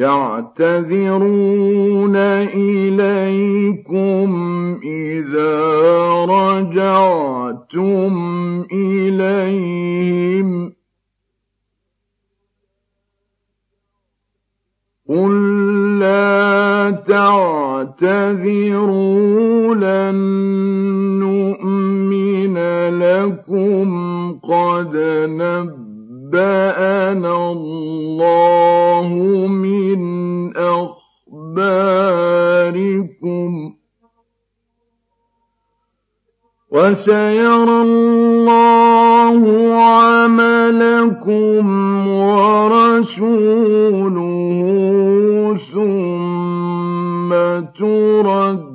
S1: يعتذرون إليكم إذا رجعتم إليهم. قل لا تعتذروا لن نؤمن لكم قد نبأ نبأنا الله من أخباركم وسيرى الله عملكم ورسوله ثم تردون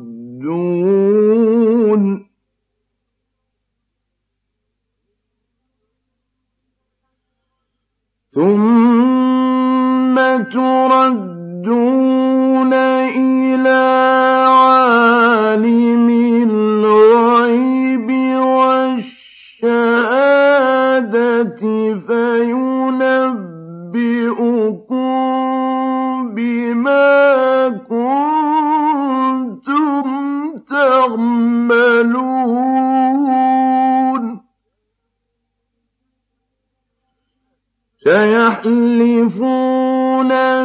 S1: سيحلفون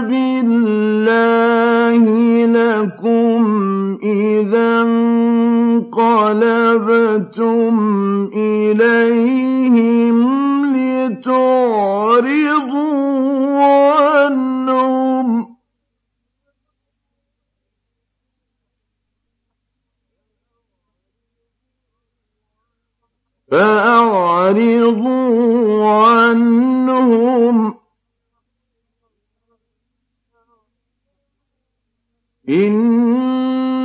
S1: بالله لكم إذا انقلبتم إليهم لتعرضوا عنهم. فأعرضوا عنهم إنهم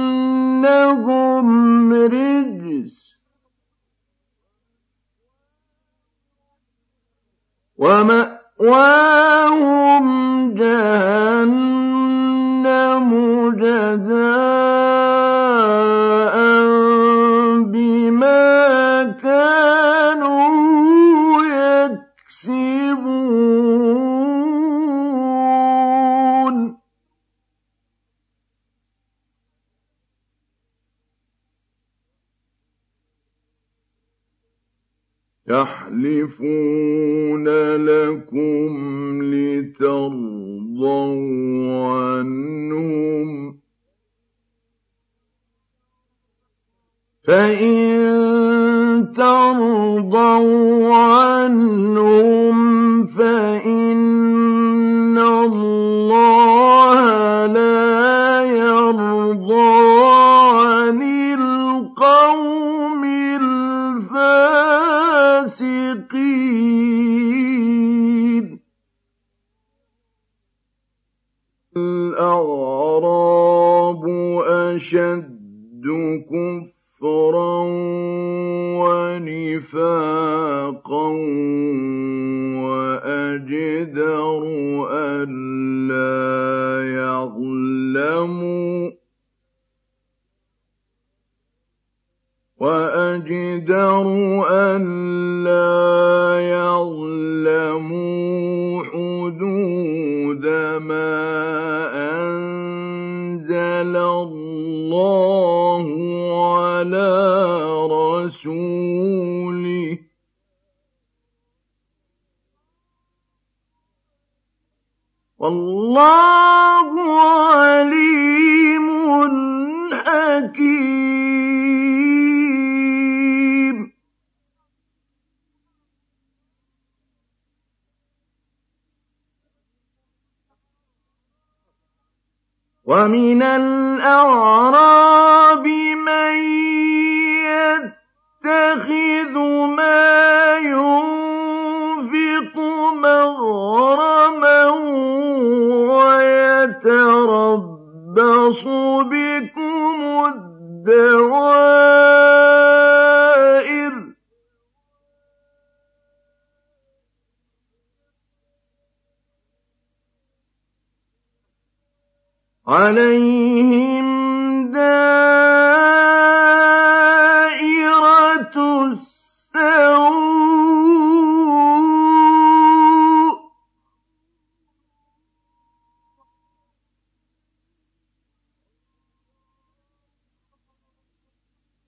S1: رجس. ومأواهم جهنم جزاء بما كانوا يكسبون يحلفون لكم لترضوا عنهم. فإن ترضوا عنهم فإن الله لا يرضى عن القوم الفاسقين الأعراب أشد كفرا ونفاقا وأجدر ألا يعلموا وأجدر ألا رسوله والله عليم حكيم. ومن الأعراب من يتخذ ما ينفق مغرما ويتربص بكم الدوائر. عليهم دائرة السوء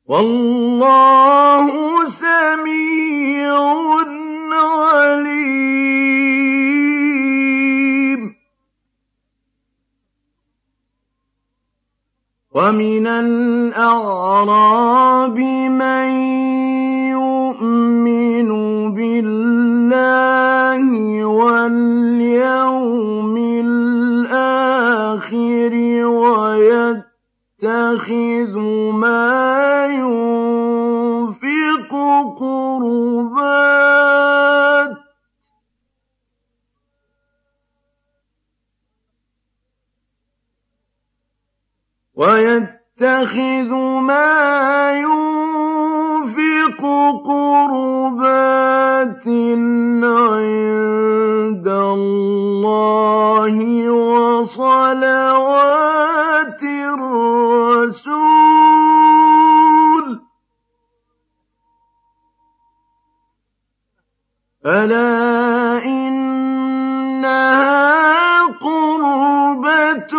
S1: والله سميع عليم ومن الأعراب من بالله واليوم الآخر ويتخذ ما ينفق قربات ويتخذ ما ينفق قربات عند الله وصلوات الرسول. ألا إنها قربة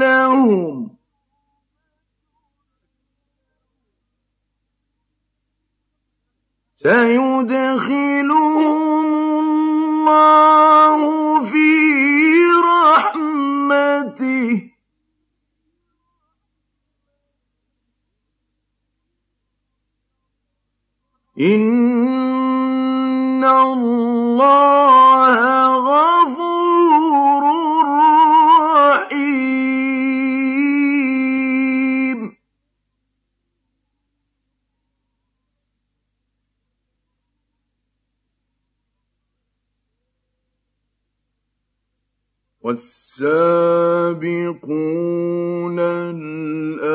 S1: لهم. سيدخلهم الله في رحمته. إن الله والسابقون الأولون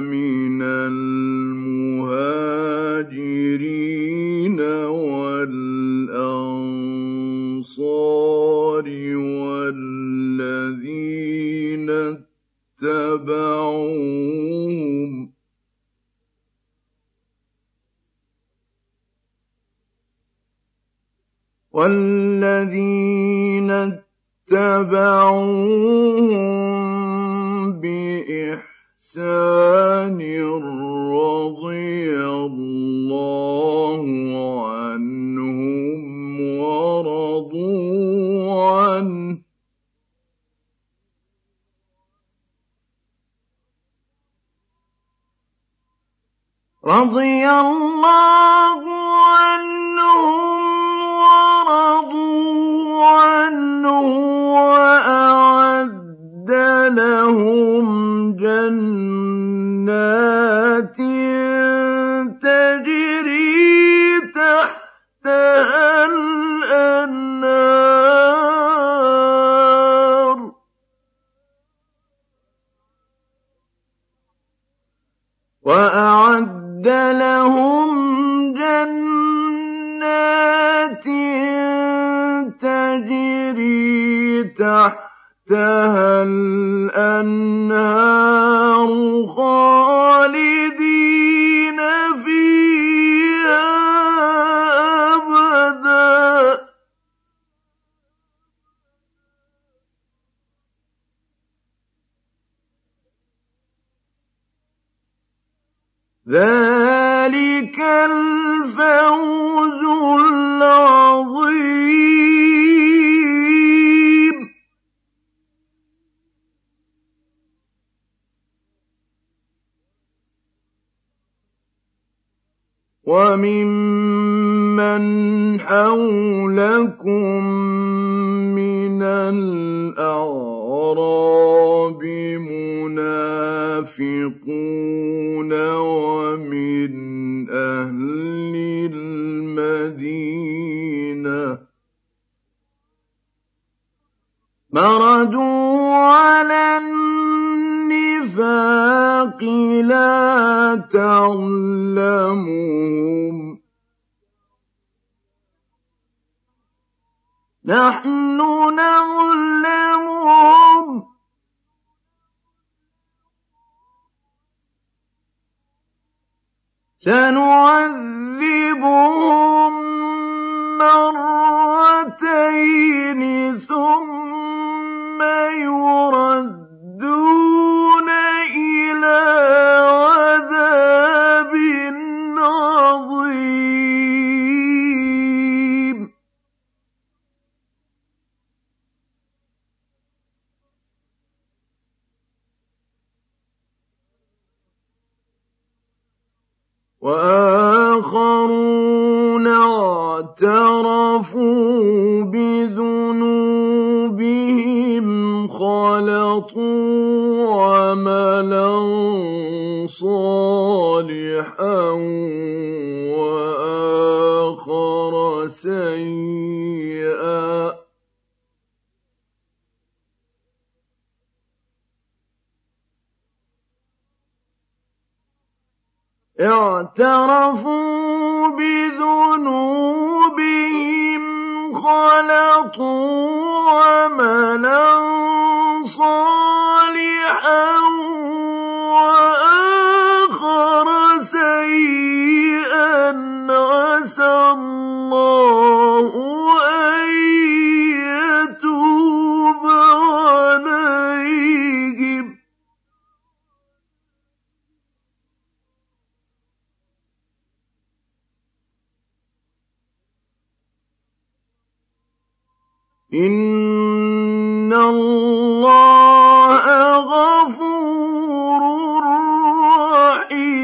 S1: من والذين اتبعوهم بإحسان رضي الله عنهم ورضوا عنه رضي الله عنهم ورضوا عنه وأعد لهم جنات تجري تحتها الأنهار. وأعد لهم تحتها الأنهار خالدين فيها أبدا. ذلك الفوز وممن حولكم من الأعراب منافقون ومن أهل المدينة مردوا على النفاق لا تعلمهم نحن نعلمهم. سنعذبهم مرتين ثم يردون. وآخرون اعترفوا بذنوبهم. خلطوا عملا صالحا وآخر سيئا اعترفوا بذنوبهم خلطوا عملا صالحا وآخر سيئا عسى الله إن الله غفور رحيم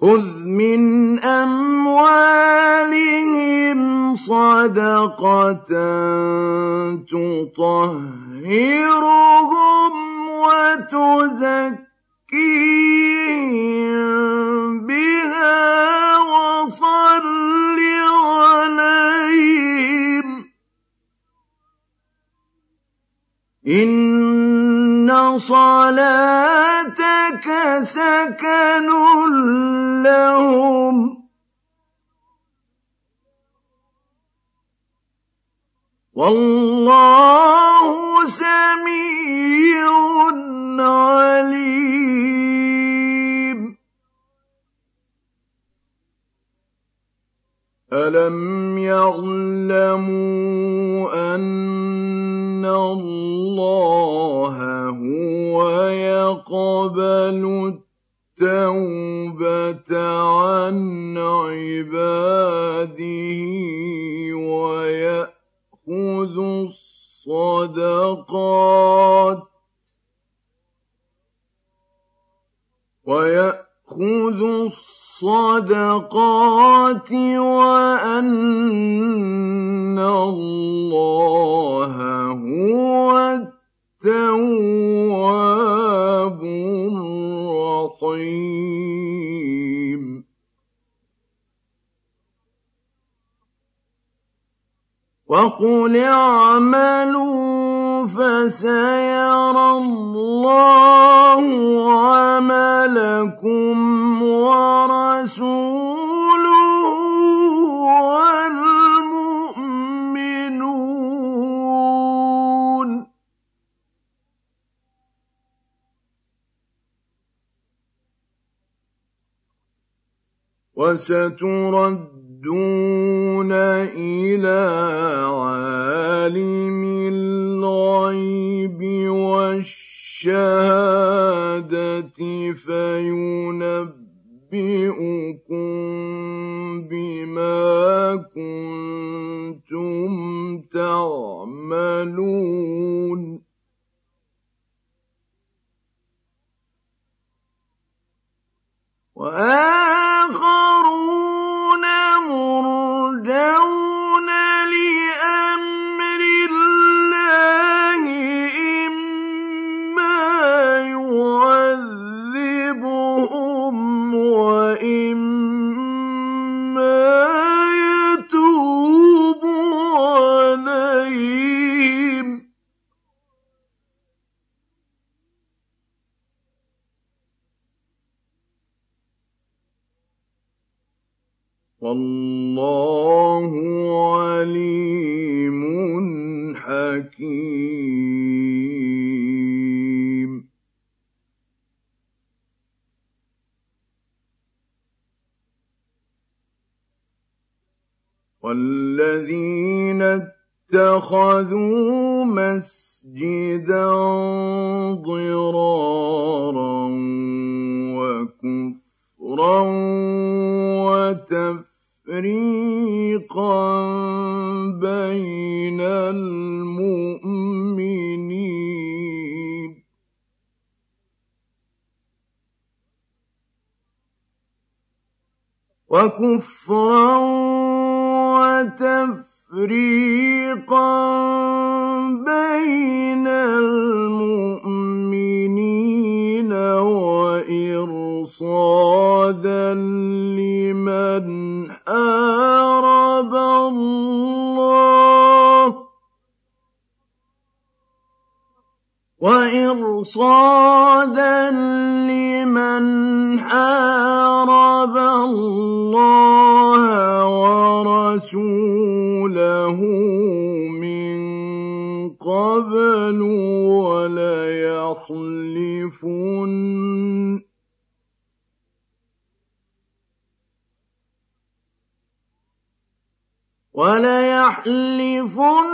S1: خذ من أموالهم صدقة تطهرهم وتزكيهم إن صلاتك سكن لهم والله سميع عليم. ألم يعلموا أن الله هو يقبل التوبة عن عباده ويأتي يأخذ الصدقات ويأخذ الصدقات وأن الله هو التواب الرحيم. وقل اعملوا فسيرى الله عملكم ورسوله والمؤمنون. وسترد يردون إلى عالم الغيب والشهادة فينبئكم بما كنتم تعملون وآخرون والله عليم حكيم. والذين اتخذوا مسجدا ضرارا وكفرا وتفريقا تفريقا بين المؤمنين. وكفرا وتفريقا بين المؤمنين وإرصادا لمن حارب الله وإرصادا لمن حارب الله ورسوله من قبل وليحلفن وليحلفن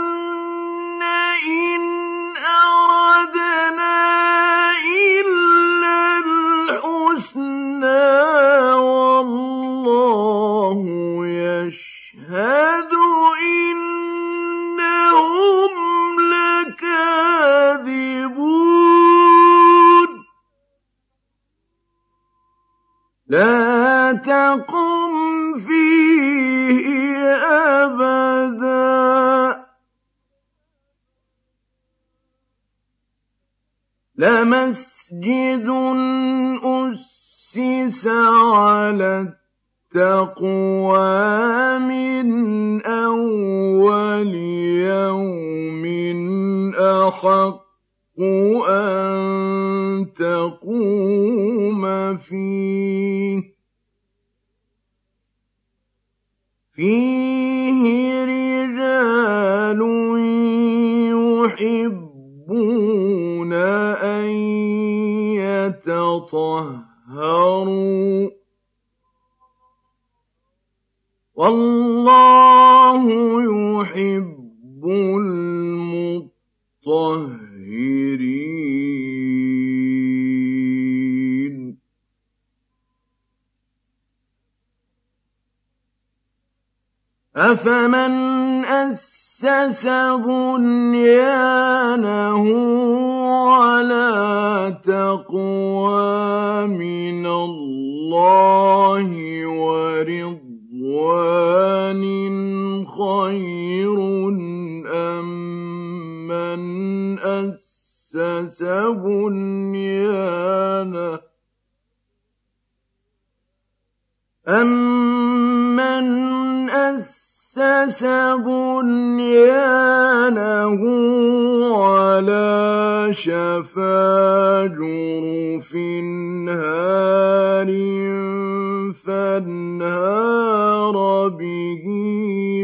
S1: إن أردنا إلا الحسنى والله يشهد إنهم لكاذبون. لا تقم فيه أبدا. لمسجد أسس على التقوى من أول يوم أحق أن تقوم فيه. فيه رجال يحبون أن يتطهروا. والله يحب المطهرين. أفمن أسس بنيانه على تقوى من الله ورضوان خير أم من أسس بنيانه أمن أسس بنيانه على شفا جرف هار فانهار به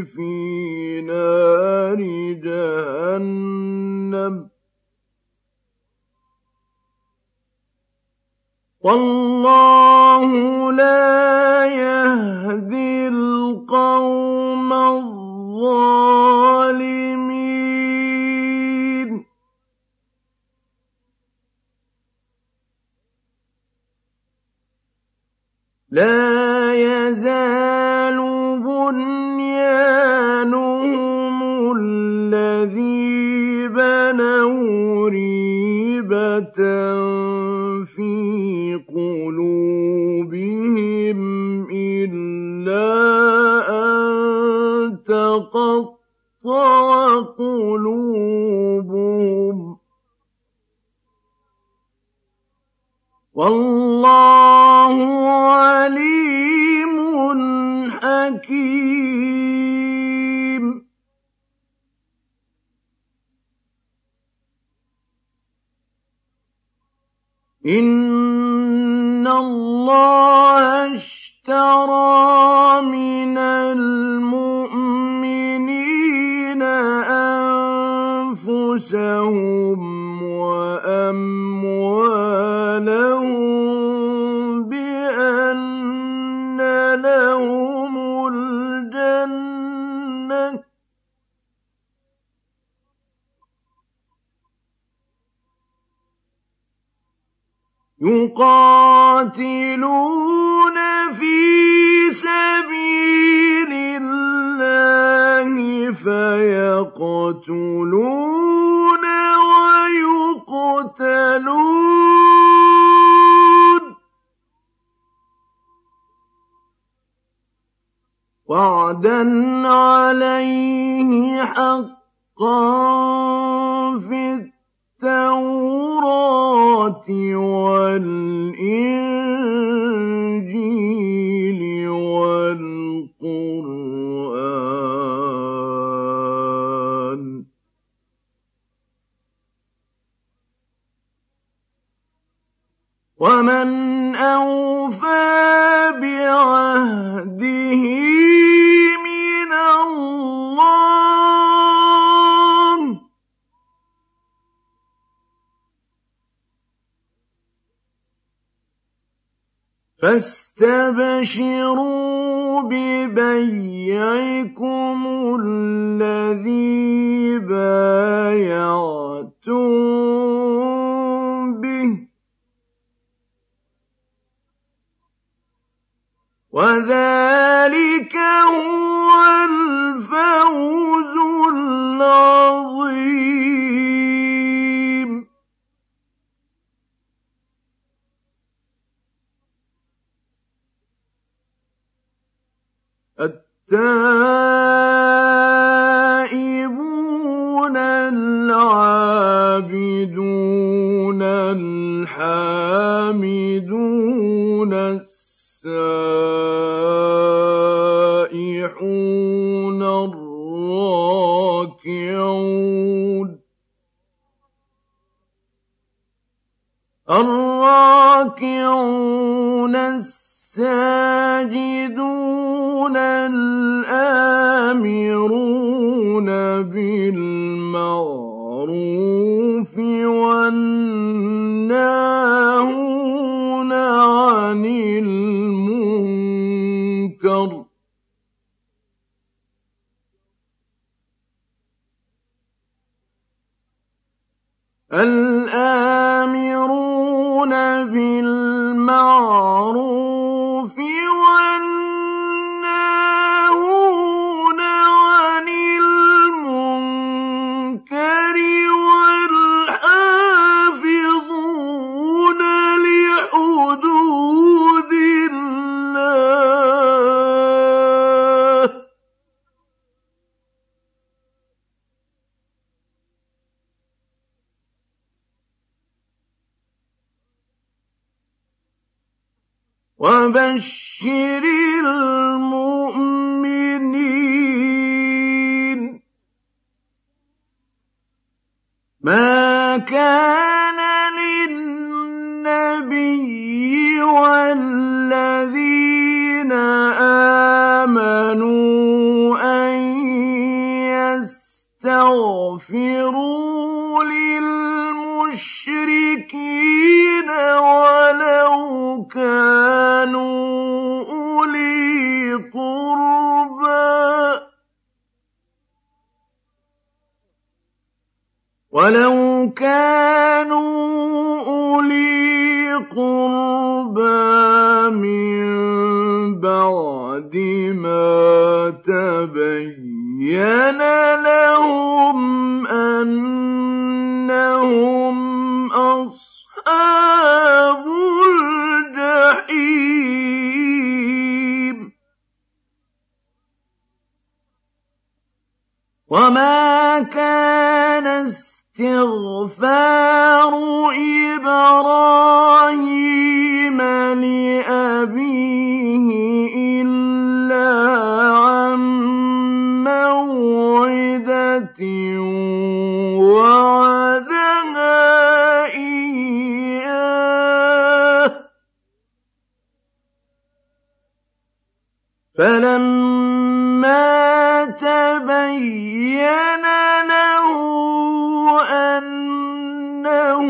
S1: في نار جهنم. والله لا يهدي القوم الظالمين. لا يزال بنيانهم الذي بنوا ريبة في قلوبهم. تقطع قلوبهم. والله عليم حكيم. إن الله اشترى من المؤمنين أنفسهم وأموالهم بأن لهم يقاتلون في سبيل الله فيقتلون ويقتلون. وعدا عليه حقا في التوراة والإنجيل والقرآن. ومن أوفى بعهده فاستبشروا ببيعكم الذي بايعتم به. وذلك هو الفوز العظيم. التائبون العابدون الحامدون السائحون الراكعون الراكعون الساجدون الآمرون بالمعروف والناهون عن المنكر الآمرون بالمعروف والناهون وبشر المؤمنين. ما كان للنبي والذين آمنوا أن يستغفروا للمشركين ولو كانوا أولي قربى ولو كانوا أولي قربى من بعد ما تبين لهم أنهم أصحاب وما كان استغفار إبراهيم لأبيه إلا عن موعدة وعدها إياه فلما تبين له أنه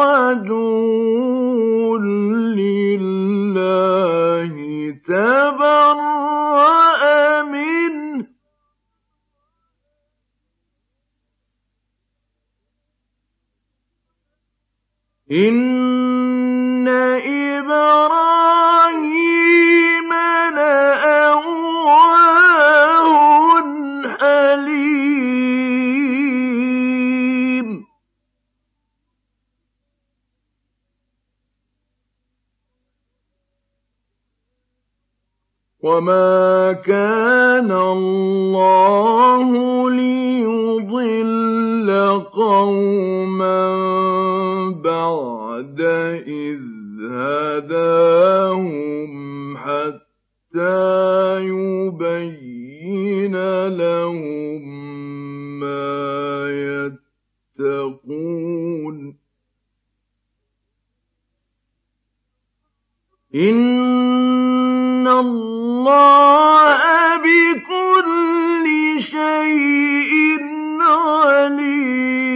S1: عدو لله تبرأ منه. إن إبراهيم وما كان الله ليضل قوما بعد إذ هداهم حتى يبين لهم ما يتقون. إن الله بكل شيء عليم.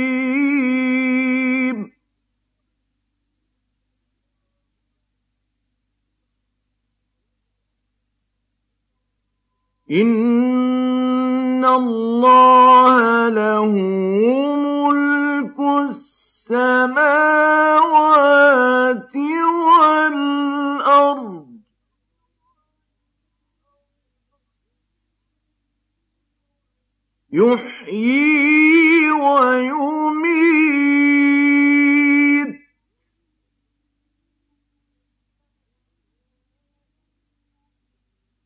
S1: إن الله له ملك السماوات والأرض. يحيي ويميت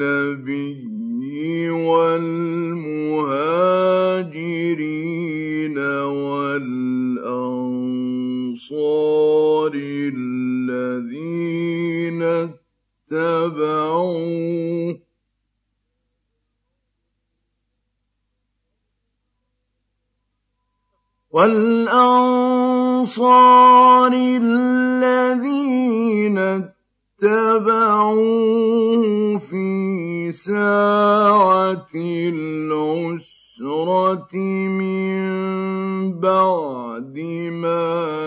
S1: النبي والأنصار الذين اتبعوه والأنصار الذين اتبعوه في ساعة العسرة من بعد ما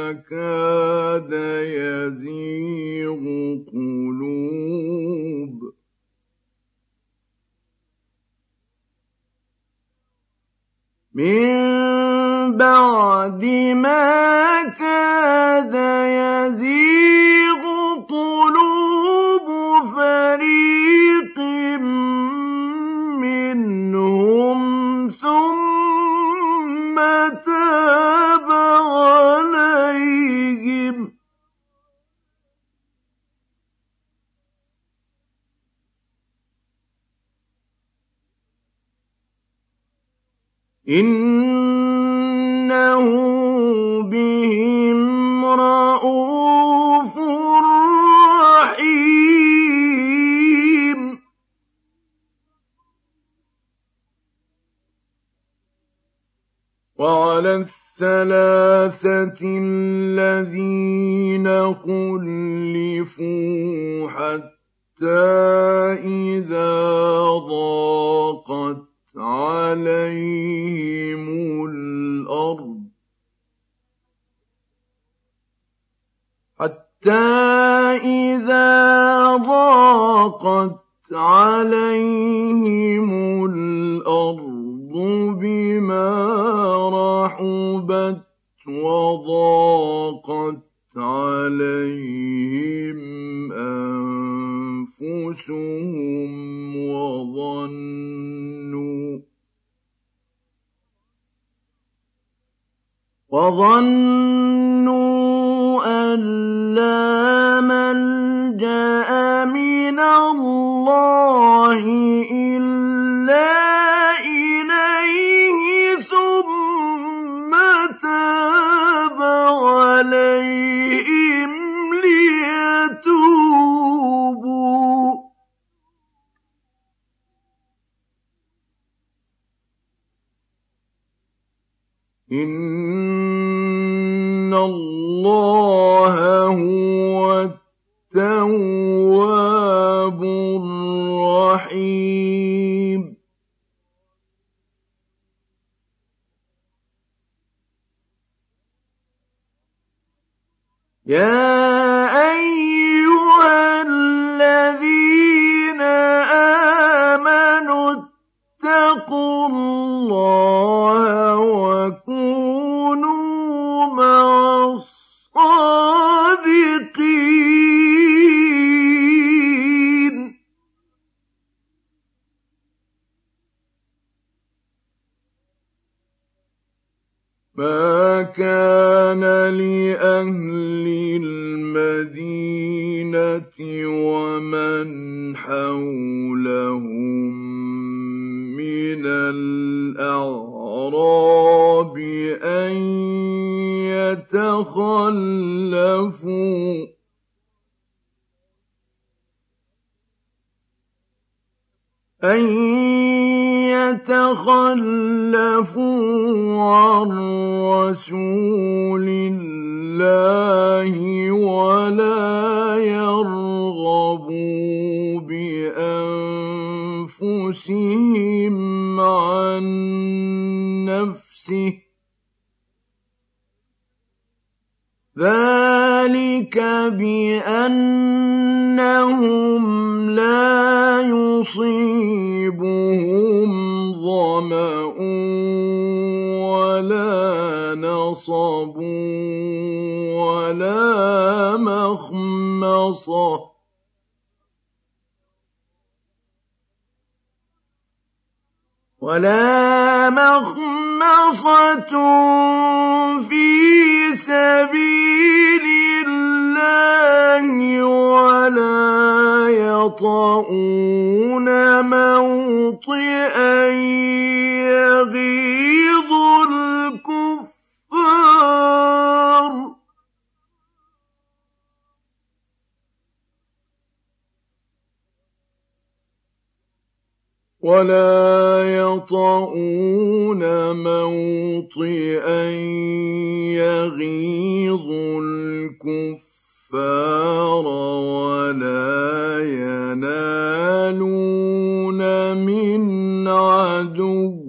S1: عدو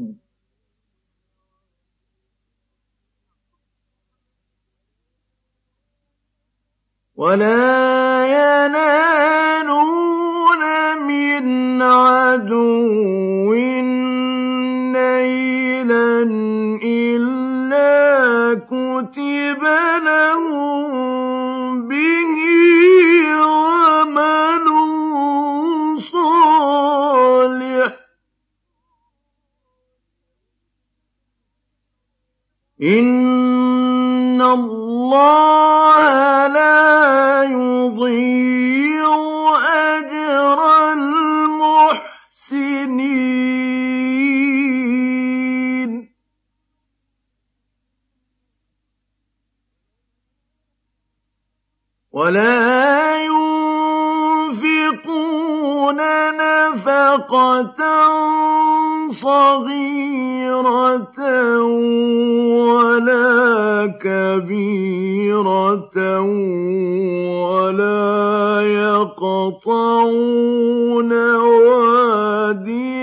S1: ولا ينالون من عدو نيلا إلا كتب لهم به إن الله لا يضيع أجر المحسنين. ولا ينفقون نفقة صغيرة ولا كبيرة ولا يقطعون واديا.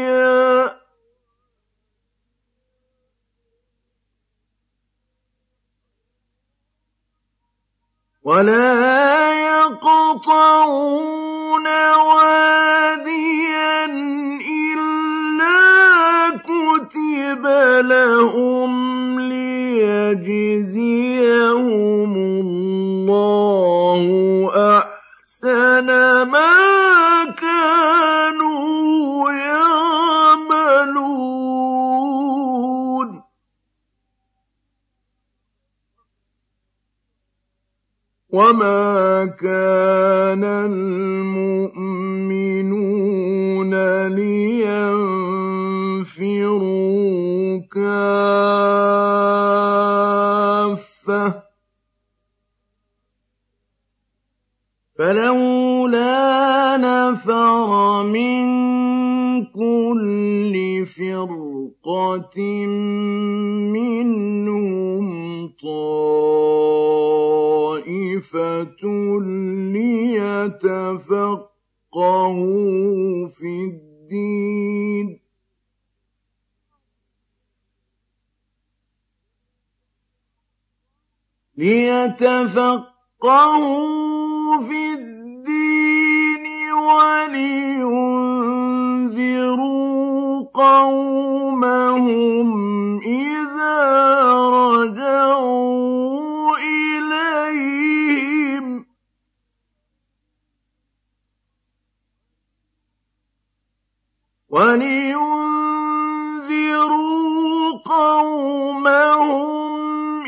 S1: ولا يقطعون واديا. كتب لهم ليجزيهم الله أحسن ما كانوا يعملون. وما كان المؤمنون لينفروا كافة فلولا نفر من كل فرقة منهم طائفة ليتفقهوا في الدين ليتفقهوا في الدين ولينذروا قومهم إذا رجعوا إليهم ولينذروا قومهم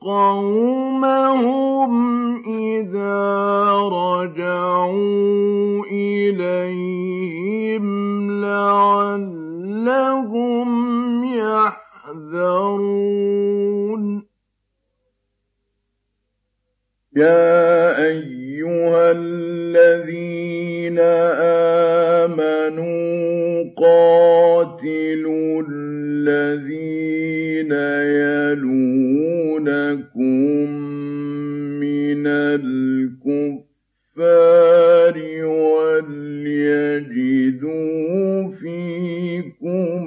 S1: قومهم إذا رجعوا إليهم لعلهم يحذرون. يا أيها الذين آمنوا قاتلوا الذين يلون مِّنَ الْكُفَّارِ وَلْيَجِدُوا فِيكُمْ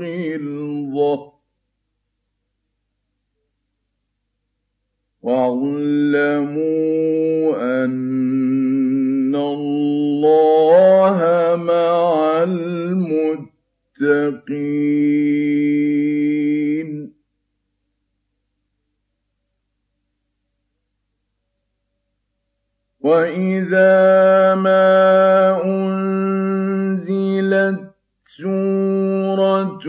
S1: غِلْظَةً ۚ وَاعْلَمُوا أَنَّ اللَّهَ مَعَ الْمُتَّقِينَ وَإِذَا مَا أُنْزِلَتْ سُورَةٌ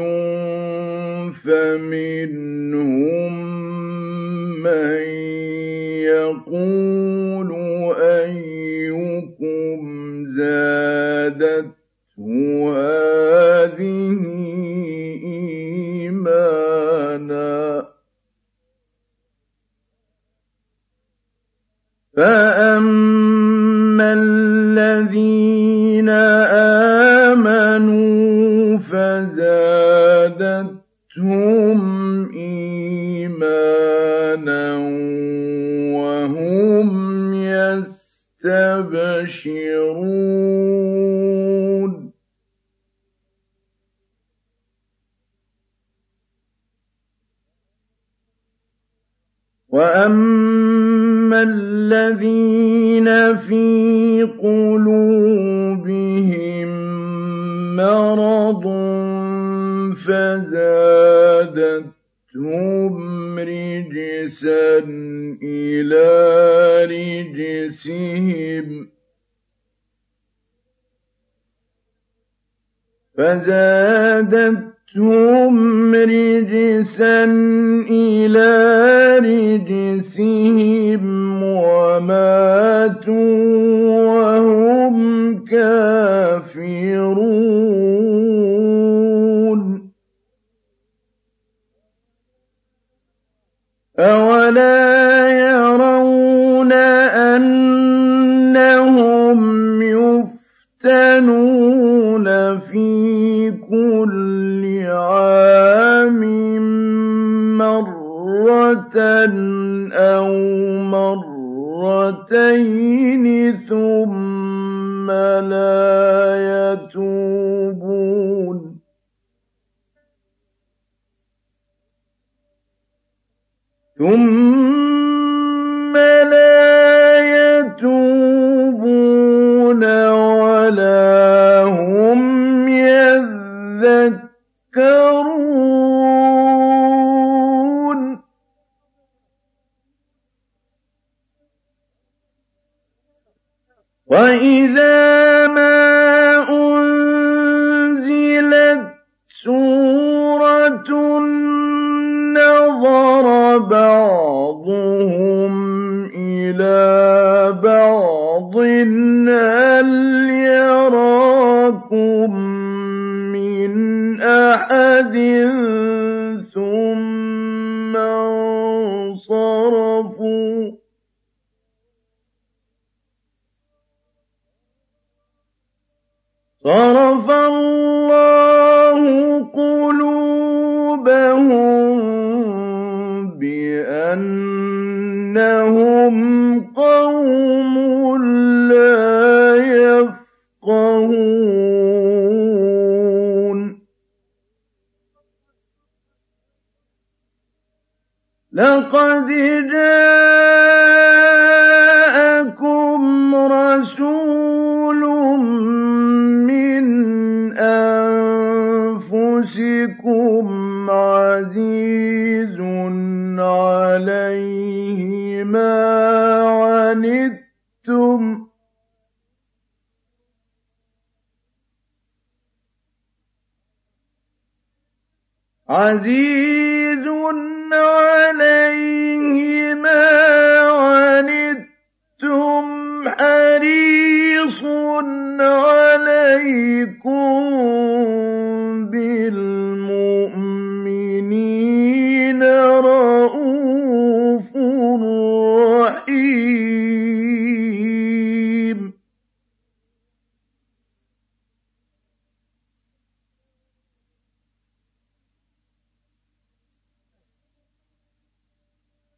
S1: فَمِنْهُم مَّن يَقُولُ أَيُّكُمْ زَادَتْ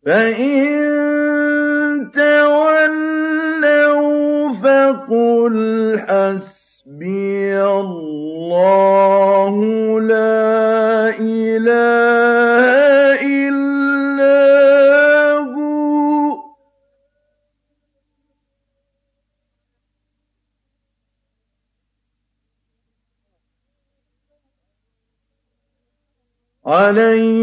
S1: فإن تولوا فقل حسبي الله لا إله إلا هو عليه